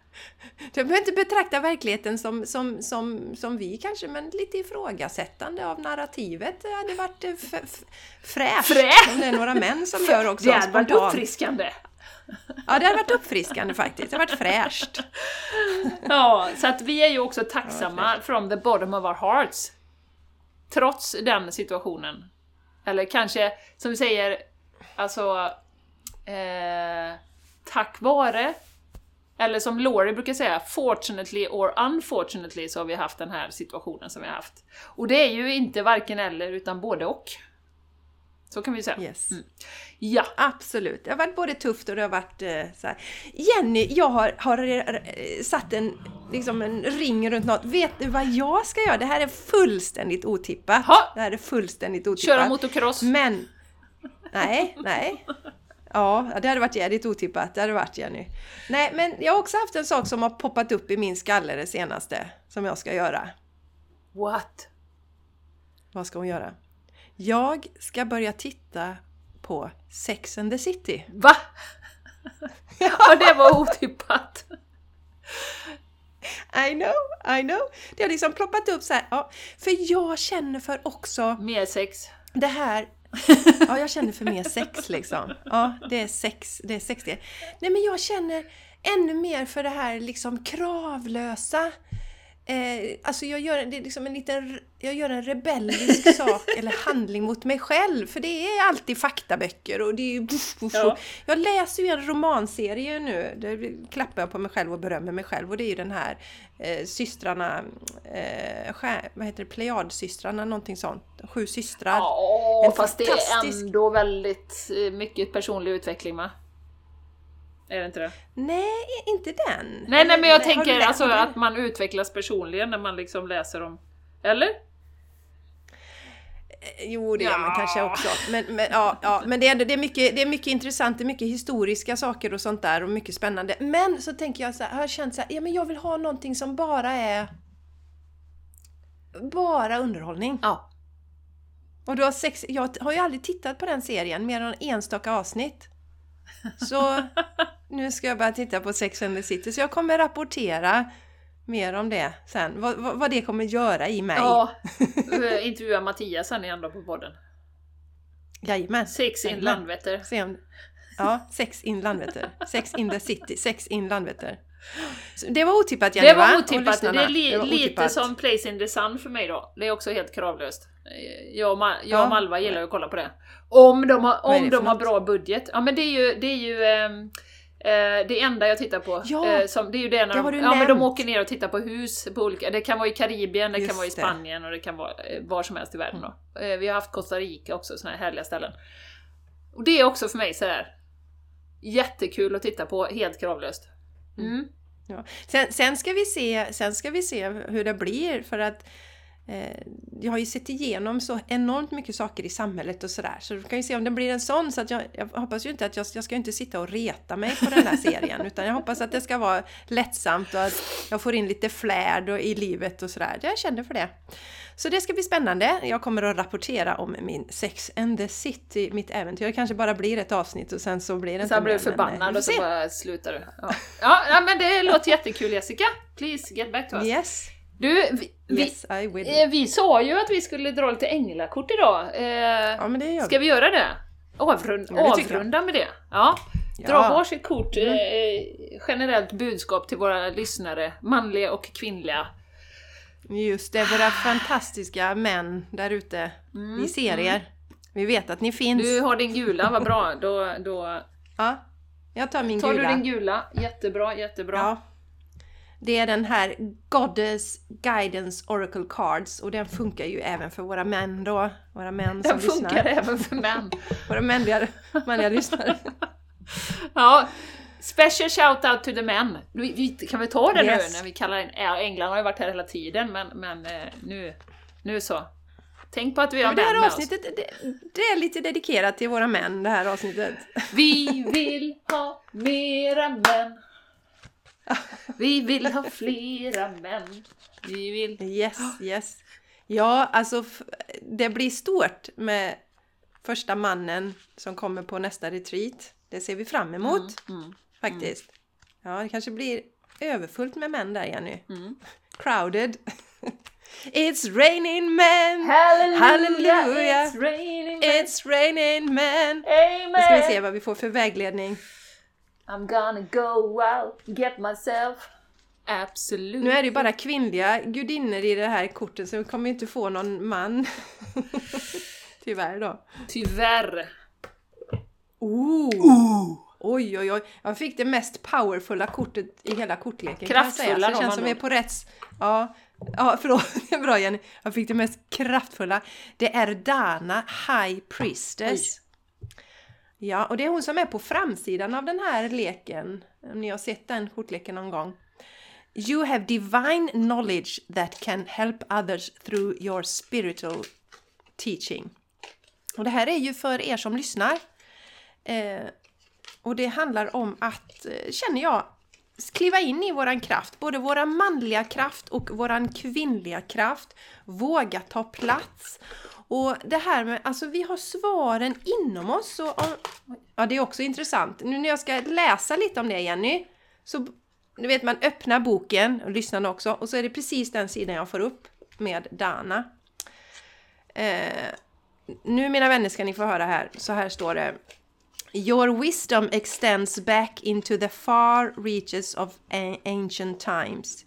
Jag behöver inte betrakta verkligheten som, som, som, som vi kanske, men lite ifrågasättande av narrativet. Det hade varit fräscht. Fräscht! Om det är några män som gör också det hade varit uppfriskande. Ja, det hade varit uppfriskande faktiskt. Det hade varit fräscht. Ja, så att vi är ju också tacksamma from the bottom of our hearts. Trots den situationen. Eller kanske, som vi säger, alltså... Eh, tack vare, eller som Laurie brukar säga, fortunately or unfortunately så har vi haft den här situationen som vi har haft. Och det är ju inte varken eller, utan både och. Så kan vi säga. Yes. Ja, Absolut. Det har varit både tufft och det har varit eh, så här. Jenny, jag har, har satt en, liksom en ring runt något. Vet du vad jag ska göra? Det här är fullständigt otippat. Ha! Det här är fullständigt otippat. köra motocross. Men... Nej, nej. Ja, det hade varit jävligt otippat. Det hade varit Jenny. Nej, men jag har också haft en sak som har poppat upp i min skalle det senaste. Som jag ska göra. What? Vad ska hon göra? Jag ska börja titta på Sex and the City. Va? ja, det var otippat. I know, I know. Det har liksom ploppat upp så här. Ja, för jag känner för också Mer sex. det här... Ja, jag känner för mer sex liksom. Ja, det är sex, det är sex det. Nej, men jag känner ännu mer för det här liksom kravlösa. Eh, alltså jag gör, det är liksom en liten, jag gör en rebellisk sak eller handling mot mig själv. För det är alltid faktaböcker och det är ju... Buff, buff, Ja. Jag läser ju en romanserie nu. Där klappar jag på mig själv och berömmer mig själv. Och det är ju den här eh, systrarna, eh, skär, vad heter det, Plejadsystrarna, någonting sånt. Sju systrar. Ja, En fast det är fantastisk- ändå väldigt eh, mycket personlig utveckling va? Är det inte det? Nej, inte den. Nej, nej men jag du tänker alltså att man utvecklas personligen när man liksom läser om... Eller? Jo, det gör man kanske också. Men, men, ja, ja, men det, är, ändå- det, är mycket, det är mycket intressant, det är mycket historiska saker och sånt där och mycket spännande. Men så tänker jag så här, har jag känt så här, ja men jag vill ha någonting som bara är bara underhållning. Ja. Och du har sex, jag har ju aldrig tittat på den serien, mer än enstaka avsnitt. Så nu ska jag börja titta på Sex and the City, så jag kommer rapportera mer om det sen. Vad, vad, vad det kommer göra i mig. Ja. Intervjua Mattias sen igen då på podden. Jajamän. Sex in. Landvetter. Se om, ja, sex in Landvetter. Sex in the city. Sex in Landvetter. Så det var otippat Jenny Det va? var otippat. Det är li Det lite otippat. som Place in the Sun för mig då. Det är också helt kravlöst. Jag och, Ma jag Ja. och Malva gillar ju att kolla på det. Om de har, om de har bra budget. Ja men det är ju, det är ju ehm, eh, det enda jag tittar på. Ja, Eh, som, det är ju det när det de, ja, men de åker ner och tittar på hus på olika, det kan vara i Karibien, det kan Just vara i det. Spanien och det kan vara eh, var som helst i världen då. Eh, Vi har haft Costa Rica också, såna här härliga ställen. Och det är också för mig så här jättekul att titta på, helt kravlöst. Mm. Ja. Sen, sen, ska vi se, sen ska vi se hur det blir för att jag har ju sett igenom så enormt mycket saker i samhället och sådär. Så du kan ju se om det blir en sån. Så att jag, jag hoppas ju inte att jag, jag ska inte sitta och reta mig på den här serien. utan jag hoppas att det ska vara lättsamt och att jag får in lite flärd och, i livet och sådär. Jag känner för det. Så det ska bli spännande. Jag kommer att rapportera om min Sex and the City, mitt äventyr. Det kanske bara blir ett avsnitt och sen så blir det inte Sen blir du eh, förbannad får och så bara slutar du. Ja, ja, men det låter jättekul Jessica. Please get back to us. Yes, Du, vi, vi, yes I will. eh, vi sa ju att vi skulle dra lite änglakort idag. Eh, Ja men det gör ska vi göra det? Avrund, Ja, det avrunda med det. Ja. Dra Ja. Mm. varsitt kort. Eh, generellt budskap till våra lyssnare, manliga och kvinnliga. Just det, våra fantastiska män där ute. Vi ser er. Vi vet att ni finns. Du har din gula, vad bra. Då, då Ja, jag tar min tar gula. du din gula. Jättebra, jättebra. Ja. Det är den här Goddess Guidance Oracle Cards och den funkar ju även för våra män då. Våra män som Den funkar lyssnar. även för män. Våra manliga, manliga lyssnare. Ja, special shout out to the men. Vi, vi, kan vi ta det Yes. nu när vi kallar in... Ja, England har ju varit här hela tiden, men, men eh, nu, nu så. Tänk på att vi har det män här med oss. avsnittet, det, det är lite dedikerat till våra män det här avsnittet. Vi vill ha mera män. Vi vill ha flera män. Vi vill... Yes, yes. Ja, alltså det blir stort med första mannen som kommer på nästa retreat. Det ser vi fram emot Mm, faktiskt. Ja, det kanske blir överfullt med män där Jenny. mm. Crowded. It's raining men! Halleluja, Halleluja. it's raining men. It's raining men! Amen. Nu ska vi se vad vi får för vägledning. I'm gonna go out, get myself. Absolut. Nu är det ju bara kvinnliga gudinnor i det här kortet så vi kommer ju inte få någon man. Tyvärr då. Tyvärr. Ooh. Oj, oj, oj. Jag fick det mest powerfulla kortet i hela kortleken. kan jag säga. Kraftfulla Så det känns som vi är på rätt... Ja, ja förlåt. Det är bra Jenny. Jag fick det mest kraftfulla. Det är Dana High Priestess. Ja, och det är hon som är på framsidan av den här leken. Om ni har sett den kortleken någon gång. You have divine knowledge that can help others through your spiritual teaching. Och det här är ju för er som lyssnar. Eh, och det handlar om att, eh, känner jag, kliva in i våran kraft. Både våran manliga kraft och våran kvinnliga kraft. Våga ta plats. Och det här med, alltså vi har svaren inom oss. Och, om, ja, det är också intressant. Nu när jag ska läsa lite om det Jenny, så du vet man öppnar boken, och lyssnarna också, och så är det precis den sidan jag får upp med Dana. Eh, nu mina vänner ska ni få höra här, så här står det. Your wisdom extends back into the far reaches of ancient times.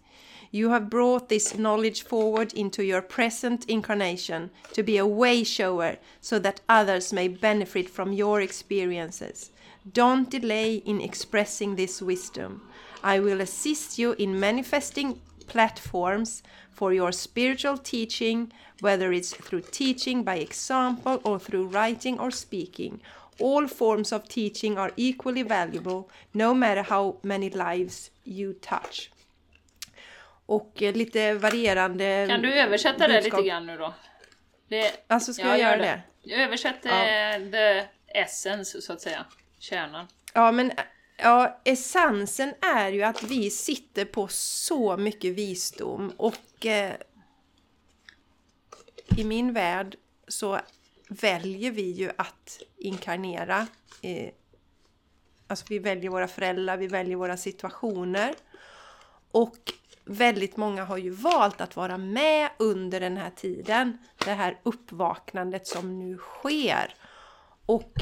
You have brought this knowledge forward into your present incarnation to be a way shower so that others may benefit from your experiences. Don't delay in expressing this wisdom. I will assist you in manifesting platforms for your spiritual teaching, whether it's through teaching by example or through writing or speaking. All forms of teaching are equally valuable, no matter how many lives you touch. Och eh, lite varierande Kan du översätta det budskap. lite grann nu då? Det, Alltså ska Ja, jag gör göra det. det? översätt eh, the essence, så att säga. Kärnan. Ja, men ja, essensen är ju att vi sitter på så mycket visdom och eh, i min värld så väljer vi ju att inkarnera. Eh, alltså vi väljer våra föräldrar, vi väljer våra situationer. Och väldigt många har ju valt att vara med under den här tiden. Det här uppvaknandet som nu sker. Och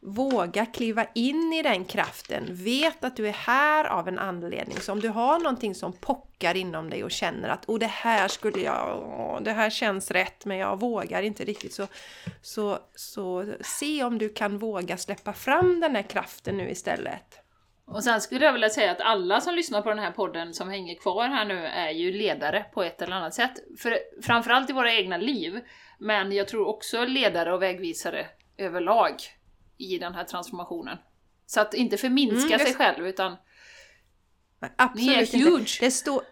våga kliva in i den kraften. Vet att du är här av en anledning. Så om du har någonting som pockar inom dig och känner att oh, det här skulle jag, oh, det här känns rätt men jag vågar inte riktigt. Så, så, så se om du kan våga släppa fram den här kraften nu istället. Och sen skulle jag vilja säga att alla som lyssnar på den här podden som hänger kvar här nu är ju ledare på ett eller annat sätt. För, framförallt i våra egna liv, men jag tror också ledare och vägvisare överlag i den här transformationen. Så att inte förminska Mm, sig själv, utan Absolut Ni är inte. huge. Det står...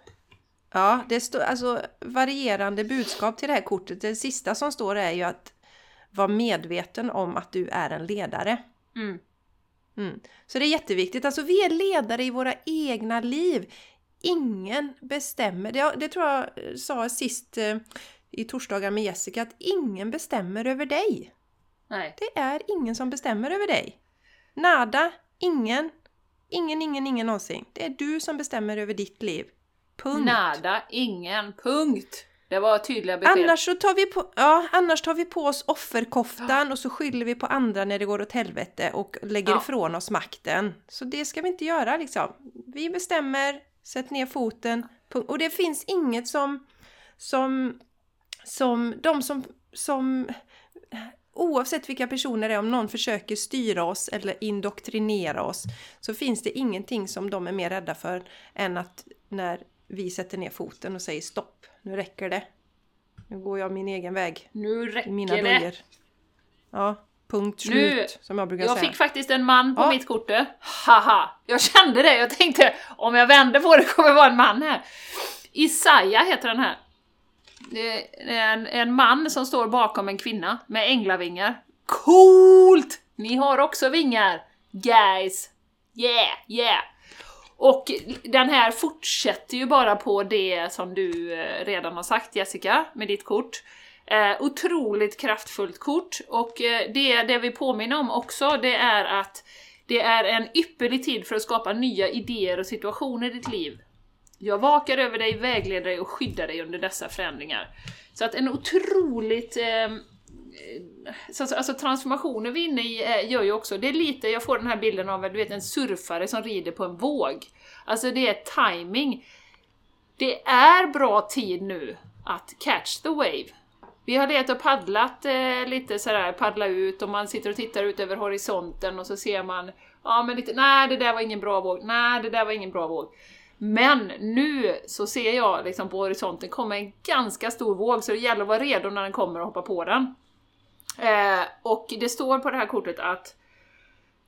Ja, det står alltså varierande budskap till det här kortet. Det sista som står är ju att vara medveten om att du är en ledare. mm, Mm. Så det är jätteviktigt. Alltså vi är ledare i våra egna liv. Ingen bestämmer. Det, det tror jag eh, sa sist eh, i torsdagar med Jessica, att ingen bestämmer över dig. nej. Det är ingen som bestämmer över dig. Nada, ingen. Ingen, ingen, ingen någonsin. Det är du som bestämmer över ditt liv. Punkt. Nada, ingen, punkt! Det var tydliga besked. Annars så tar vi på, ja, annars tar vi på oss offerkoftan och så skyller vi på andra när det går åt helvete och lägger Ja. ifrån oss makten. Så det ska vi inte göra liksom. Vi bestämmer, sätt ner foten. Och det finns inget som, som, som de som, som Oavsett vilka personer det är, om någon försöker styra oss eller indoktrinera oss så finns det ingenting som de är mer rädda för än att när vi sätter ner foten och säger stopp, nu räcker det. Nu går jag min egen väg. Nu räcker mina det! dojor. Ja, punkt Nu- slut som jag brukar Jag säga. fick faktiskt en man på Ja. mitt kort. Haha! Jag kände det, jag tänkte om jag vänder på det kommer det vara en man här. Isaiah heter den här. En, en man som står bakom en kvinna med änglavingar. Coolt! Ni har också vingar, guys! Yeah, yeah! Och den här fortsätter ju bara på det som du eh, redan har sagt Jessica, med ditt kort. Eh, otroligt kraftfullt kort och eh, det, det vi påminner om också det är att det är en ypperlig tid för att skapa nya idéer och situationer i ditt liv. Jag vakar över dig, vägleder dig och skyddar dig under dessa förändringar. Så att en otroligt... Eh, så, alltså transformationen vi är inne i gör ju också, det är lite, jag får den här bilden av du vet, en surfare som rider på en våg. Alltså det är timing. Det är bra tid nu att catch the wave. Vi har letat och paddlat eh, lite sådär, paddla ut och man sitter och tittar ut över horisonten och så ser man, ja men lite, nej det där var ingen bra våg, nej det där var ingen bra våg. Men nu så ser jag liksom på horisonten kommer en ganska stor våg så det gäller att vara redo när den kommer och hoppa på den. Eh, och det står på det här kortet att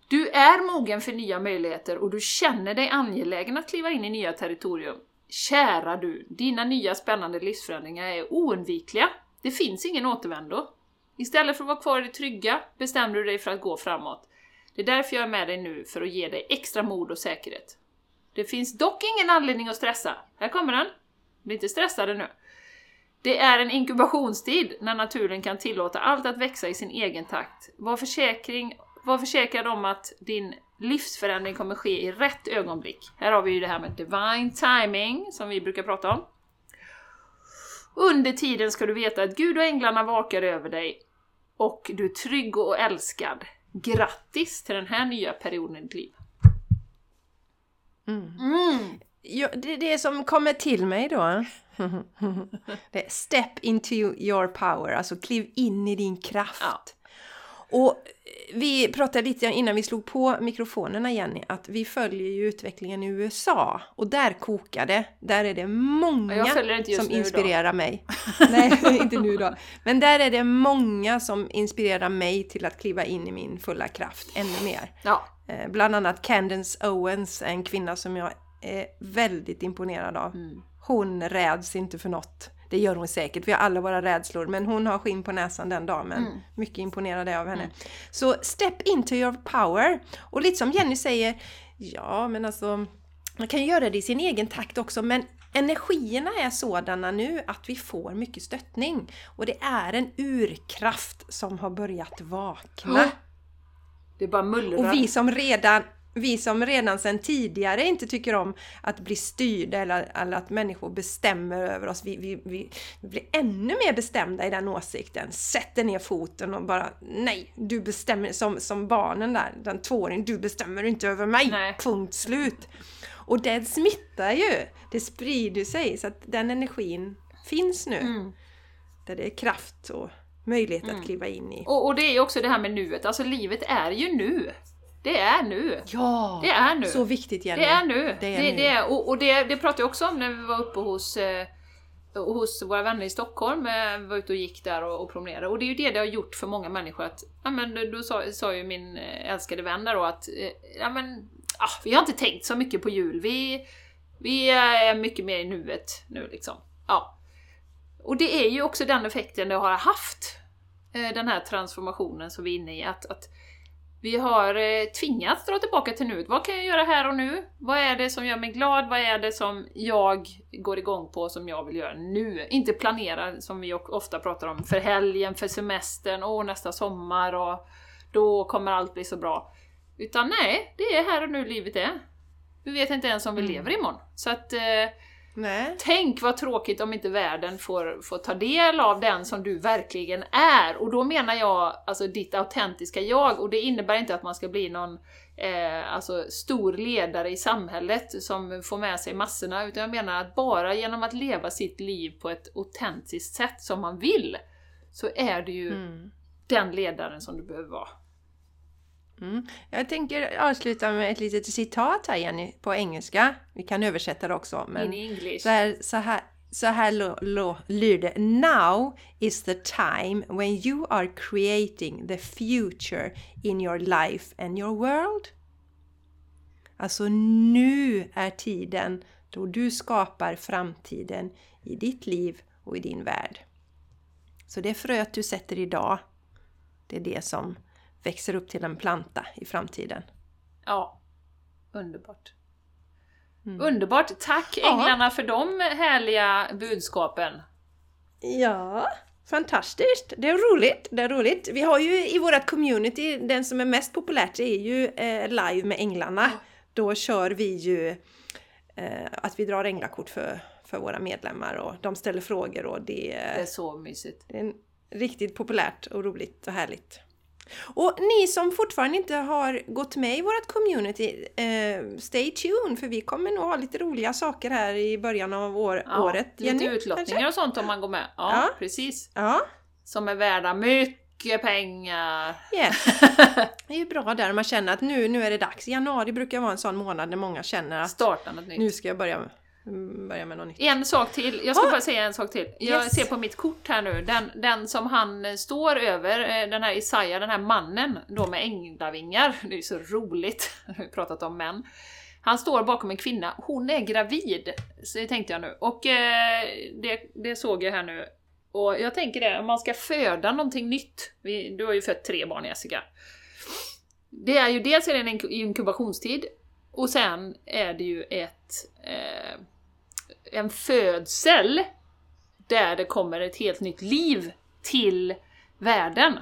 du är mogen för nya möjligheter och du känner dig angelägen att kliva in i nya territorium. Kära du, dina nya spännande livsförändringar är oundvikliga. Det finns ingen återvändo. Istället för att vara kvar i det trygga bestämmer du dig för att gå framåt. Det är därför jag är med dig nu, för att ge dig extra mod och säkerhet. Det finns dock ingen anledning att stressa. Här kommer den. Bli inte stressade nu. Det är en inkubationstid när naturen kan tillåta allt att växa i sin egen takt. Var, försäkring, var försäkrad om att din livsförändring kommer ske i rätt ögonblick. Här har vi ju det här med divine timing som vi brukar prata om. Under tiden ska du veta att Gud och änglarna vakar över dig och du är trygg och älskad. Grattis till den här nya perioden i ditt liv. Mm. Mm. Ja, det, det som kommer till mig då, det är step into your power, alltså kliv in i din kraft. Ja. Och vi pratade lite innan vi slog på mikrofonerna Jenny, att vi följer ju utvecklingen i USA och där kokar det. Där är det många som nu då. inspirerar mig. Nej, inte nu då. Men där är det många som inspirerar mig till att kliva in i min fulla kraft ännu mer. Ja, Eh, Bland annat Candace Owens, en kvinna som jag är väldigt imponerad av. Mm. Hon räds inte för något. Det gör hon säkert, vi har alla våra rädslor, men hon har skinn på näsan den dagen. Mm. Mycket imponerad av henne. Så step into your power. Och lite som Jenny säger, ja men alltså, man kan ju göra det i sin egen takt också, men energierna är sådana nu att vi får mycket stöttning. Och det är en urkraft som har börjat vakna. Det är bara mullrar. Och vi som redan vi som redan sedan tidigare inte tycker om att bli styrda eller, eller att människor bestämmer över oss, vi, vi, vi, vi blir ännu mer bestämda i den åsikten. Sätter ner foten och bara nej, du bestämmer, som, som barnen där, den tvååringen, du bestämmer inte över mig, Nej. punkt slut. Och det smittar ju, det sprider sig så att den energin finns nu. Mm. Där det är kraft och möjlighet att kliva in i. Och, och det är ju också det här med nuet, alltså livet är ju nu. Det är nu. Ja! Det är nu. Så viktigt Jenny! Det är nu. Det är det, nu. det är, och och det, det pratade jag också om när vi var uppe hos, eh, hos våra vänner i Stockholm. Eh, var ute och gick där och, och promenerade. Och det är ju det det har gjort för många människor att, ja men då sa, sa ju min eh, älskade vän där då att, eh, ja men, ah, vi har inte tänkt så mycket på jul. Vi, vi är mycket mer i nuet nu liksom. Ja. Och det är ju också den effekten det har haft, eh, den här transformationen som vi är inne i. Att, att vi har eh, tvingats dra tillbaka till nuet. Vad kan jag göra här och nu? Vad är det som gör mig glad? Vad är det som jag går igång på som jag vill göra nu? Inte planera, som vi ofta pratar om, för helgen, för semestern, åh nästa sommar och då kommer allt bli så bra. Utan nej, det är här och nu livet är. Vi vet inte ens om vi lever imorgon. Så att eh, Nej. Tänk vad tråkigt om inte världen får, får ta del av den som du verkligen är. Och då menar jag alltså ditt autentiska jag. Och det innebär inte att man ska bli någon eh, alltså, stor ledare i samhället som får med sig massorna. Utan jag menar att bara genom att leva sitt liv på ett autentiskt sätt som man vill, så är du ju Mm. den ledaren som du behöver vara. Mm. Jag tänker avsluta med ett litet citat här Jenny, på engelska. Vi kan översätta det också. Men In English. så här, så här, så här lo, lo, lyder Now is the time when you are creating the future in your life and your world. Alltså nu är tiden då du skapar framtiden i ditt liv och i din värld. Så det fröet du sätter idag, det är det som växer upp till en planta i framtiden. Ja. Underbart. Mm. Underbart! Tack Ja. änglarna för de härliga budskapen. Ja, fantastiskt! Det är roligt, det är roligt. Vi har ju i vårt community, den som är mest populärt är ju eh, live med änglarna. Då kör vi ju eh, att vi drar änglakort för, för våra medlemmar och de ställer frågor och det, Det är så mysigt. det är riktigt populärt och roligt och härligt. Och ni som fortfarande inte har gått med i vårt community, eh, stay tuned för vi kommer nog ha lite roliga saker här i början av år, Ja, året. lite Jenny, utlottningar kanske? och sånt om man går med. Ja, Ja. precis. Ja, Som är värda mycket pengar. yes. Det är ju bra där man känner att nu, nu är det dags. Januari brukar vara en sån månad när många känner att Starta något nytt. nu ska jag börja, mm, börja med något nytt. En sak till, jag ska Ah! bara säga en sak till. Jag Yes. ser på mitt kort här nu, den, den som han eh, står över, eh, den här Isaiah, den här mannen då med änglavingar. Det är ju så roligt, vi har pratat om män. Han står bakom en kvinna, hon är gravid, så tänkte jag nu. Och eh, det, det såg jag här nu. Och jag tänker det, om man ska föda någonting nytt, vi, du har ju fött tre barn Jessica. Det är ju dels är det en ink- inkubationstid, och sen är det ju ett eh, en födsel där det kommer ett helt nytt liv till världen.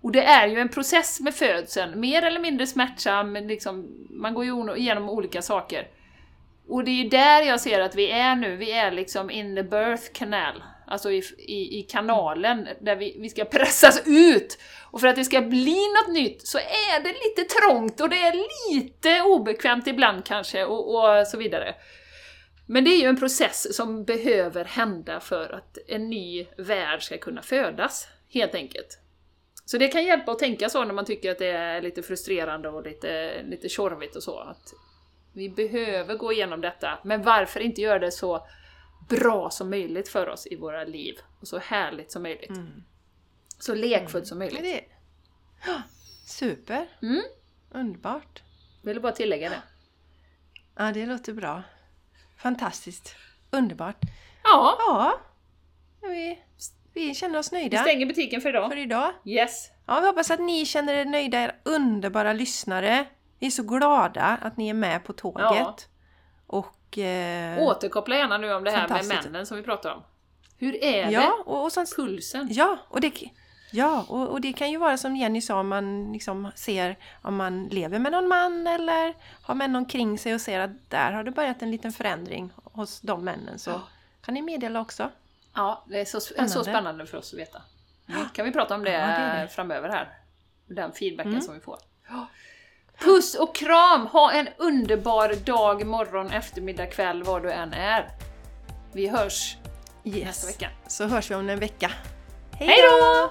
Och det är ju en process med födseln, mer eller mindre smärtsam, liksom, man går ju igenom olika saker. Och det är ju där jag ser att vi är nu, vi är liksom in the birth canal, alltså i, i, i kanalen där vi, vi ska pressas ut. Och för att det ska bli något nytt så är det lite trångt och det är lite obekvämt ibland kanske och, och så vidare. Men det är ju en process som behöver hända för att en ny värld ska kunna födas, helt enkelt. Så det kan hjälpa att tänka så när man tycker att det är lite frustrerande och lite, lite tjorvigt och så. Att vi behöver gå igenom detta, men varför inte göra det så bra som möjligt för oss i våra liv? Och så härligt som möjligt. Så lekfullt som Men möjligt. det... Super! Mm. Underbart! Vill bara tillägga det. Ja, det låter bra. Fantastiskt! Underbart! Ja, Ja, vi, vi känner oss vi nöjda stänger butiken för idag. för idag. Yes! Ja, vi hoppas att ni känner er nöjda, era underbara lyssnare. Vi är så glada att ni är med på tåget. Ja. Och... Eh, Återkoppla gärna nu om det här med männen som vi pratar om. Hur är det? ja, och, och sen, Pulsen? ja, och det, ja och, och det kan ju vara som Jenny sa, om man liksom ser om man lever med någon man eller har män omkring sig och ser att där har det börjat en liten förändring hos de männen. Så Ja. kan ni meddela också. Ja, det är så, är så Spännande. spännande för oss att veta. Kan vi prata om det, Ja, det det. framöver här? Den feedbacken Mm. som vi får. Puss och kram! Ha en underbar dag, morgon, eftermiddag, kväll, var du än är. Vi hörs Yes. nästa vecka. Så hörs vi om en vecka. Hej då!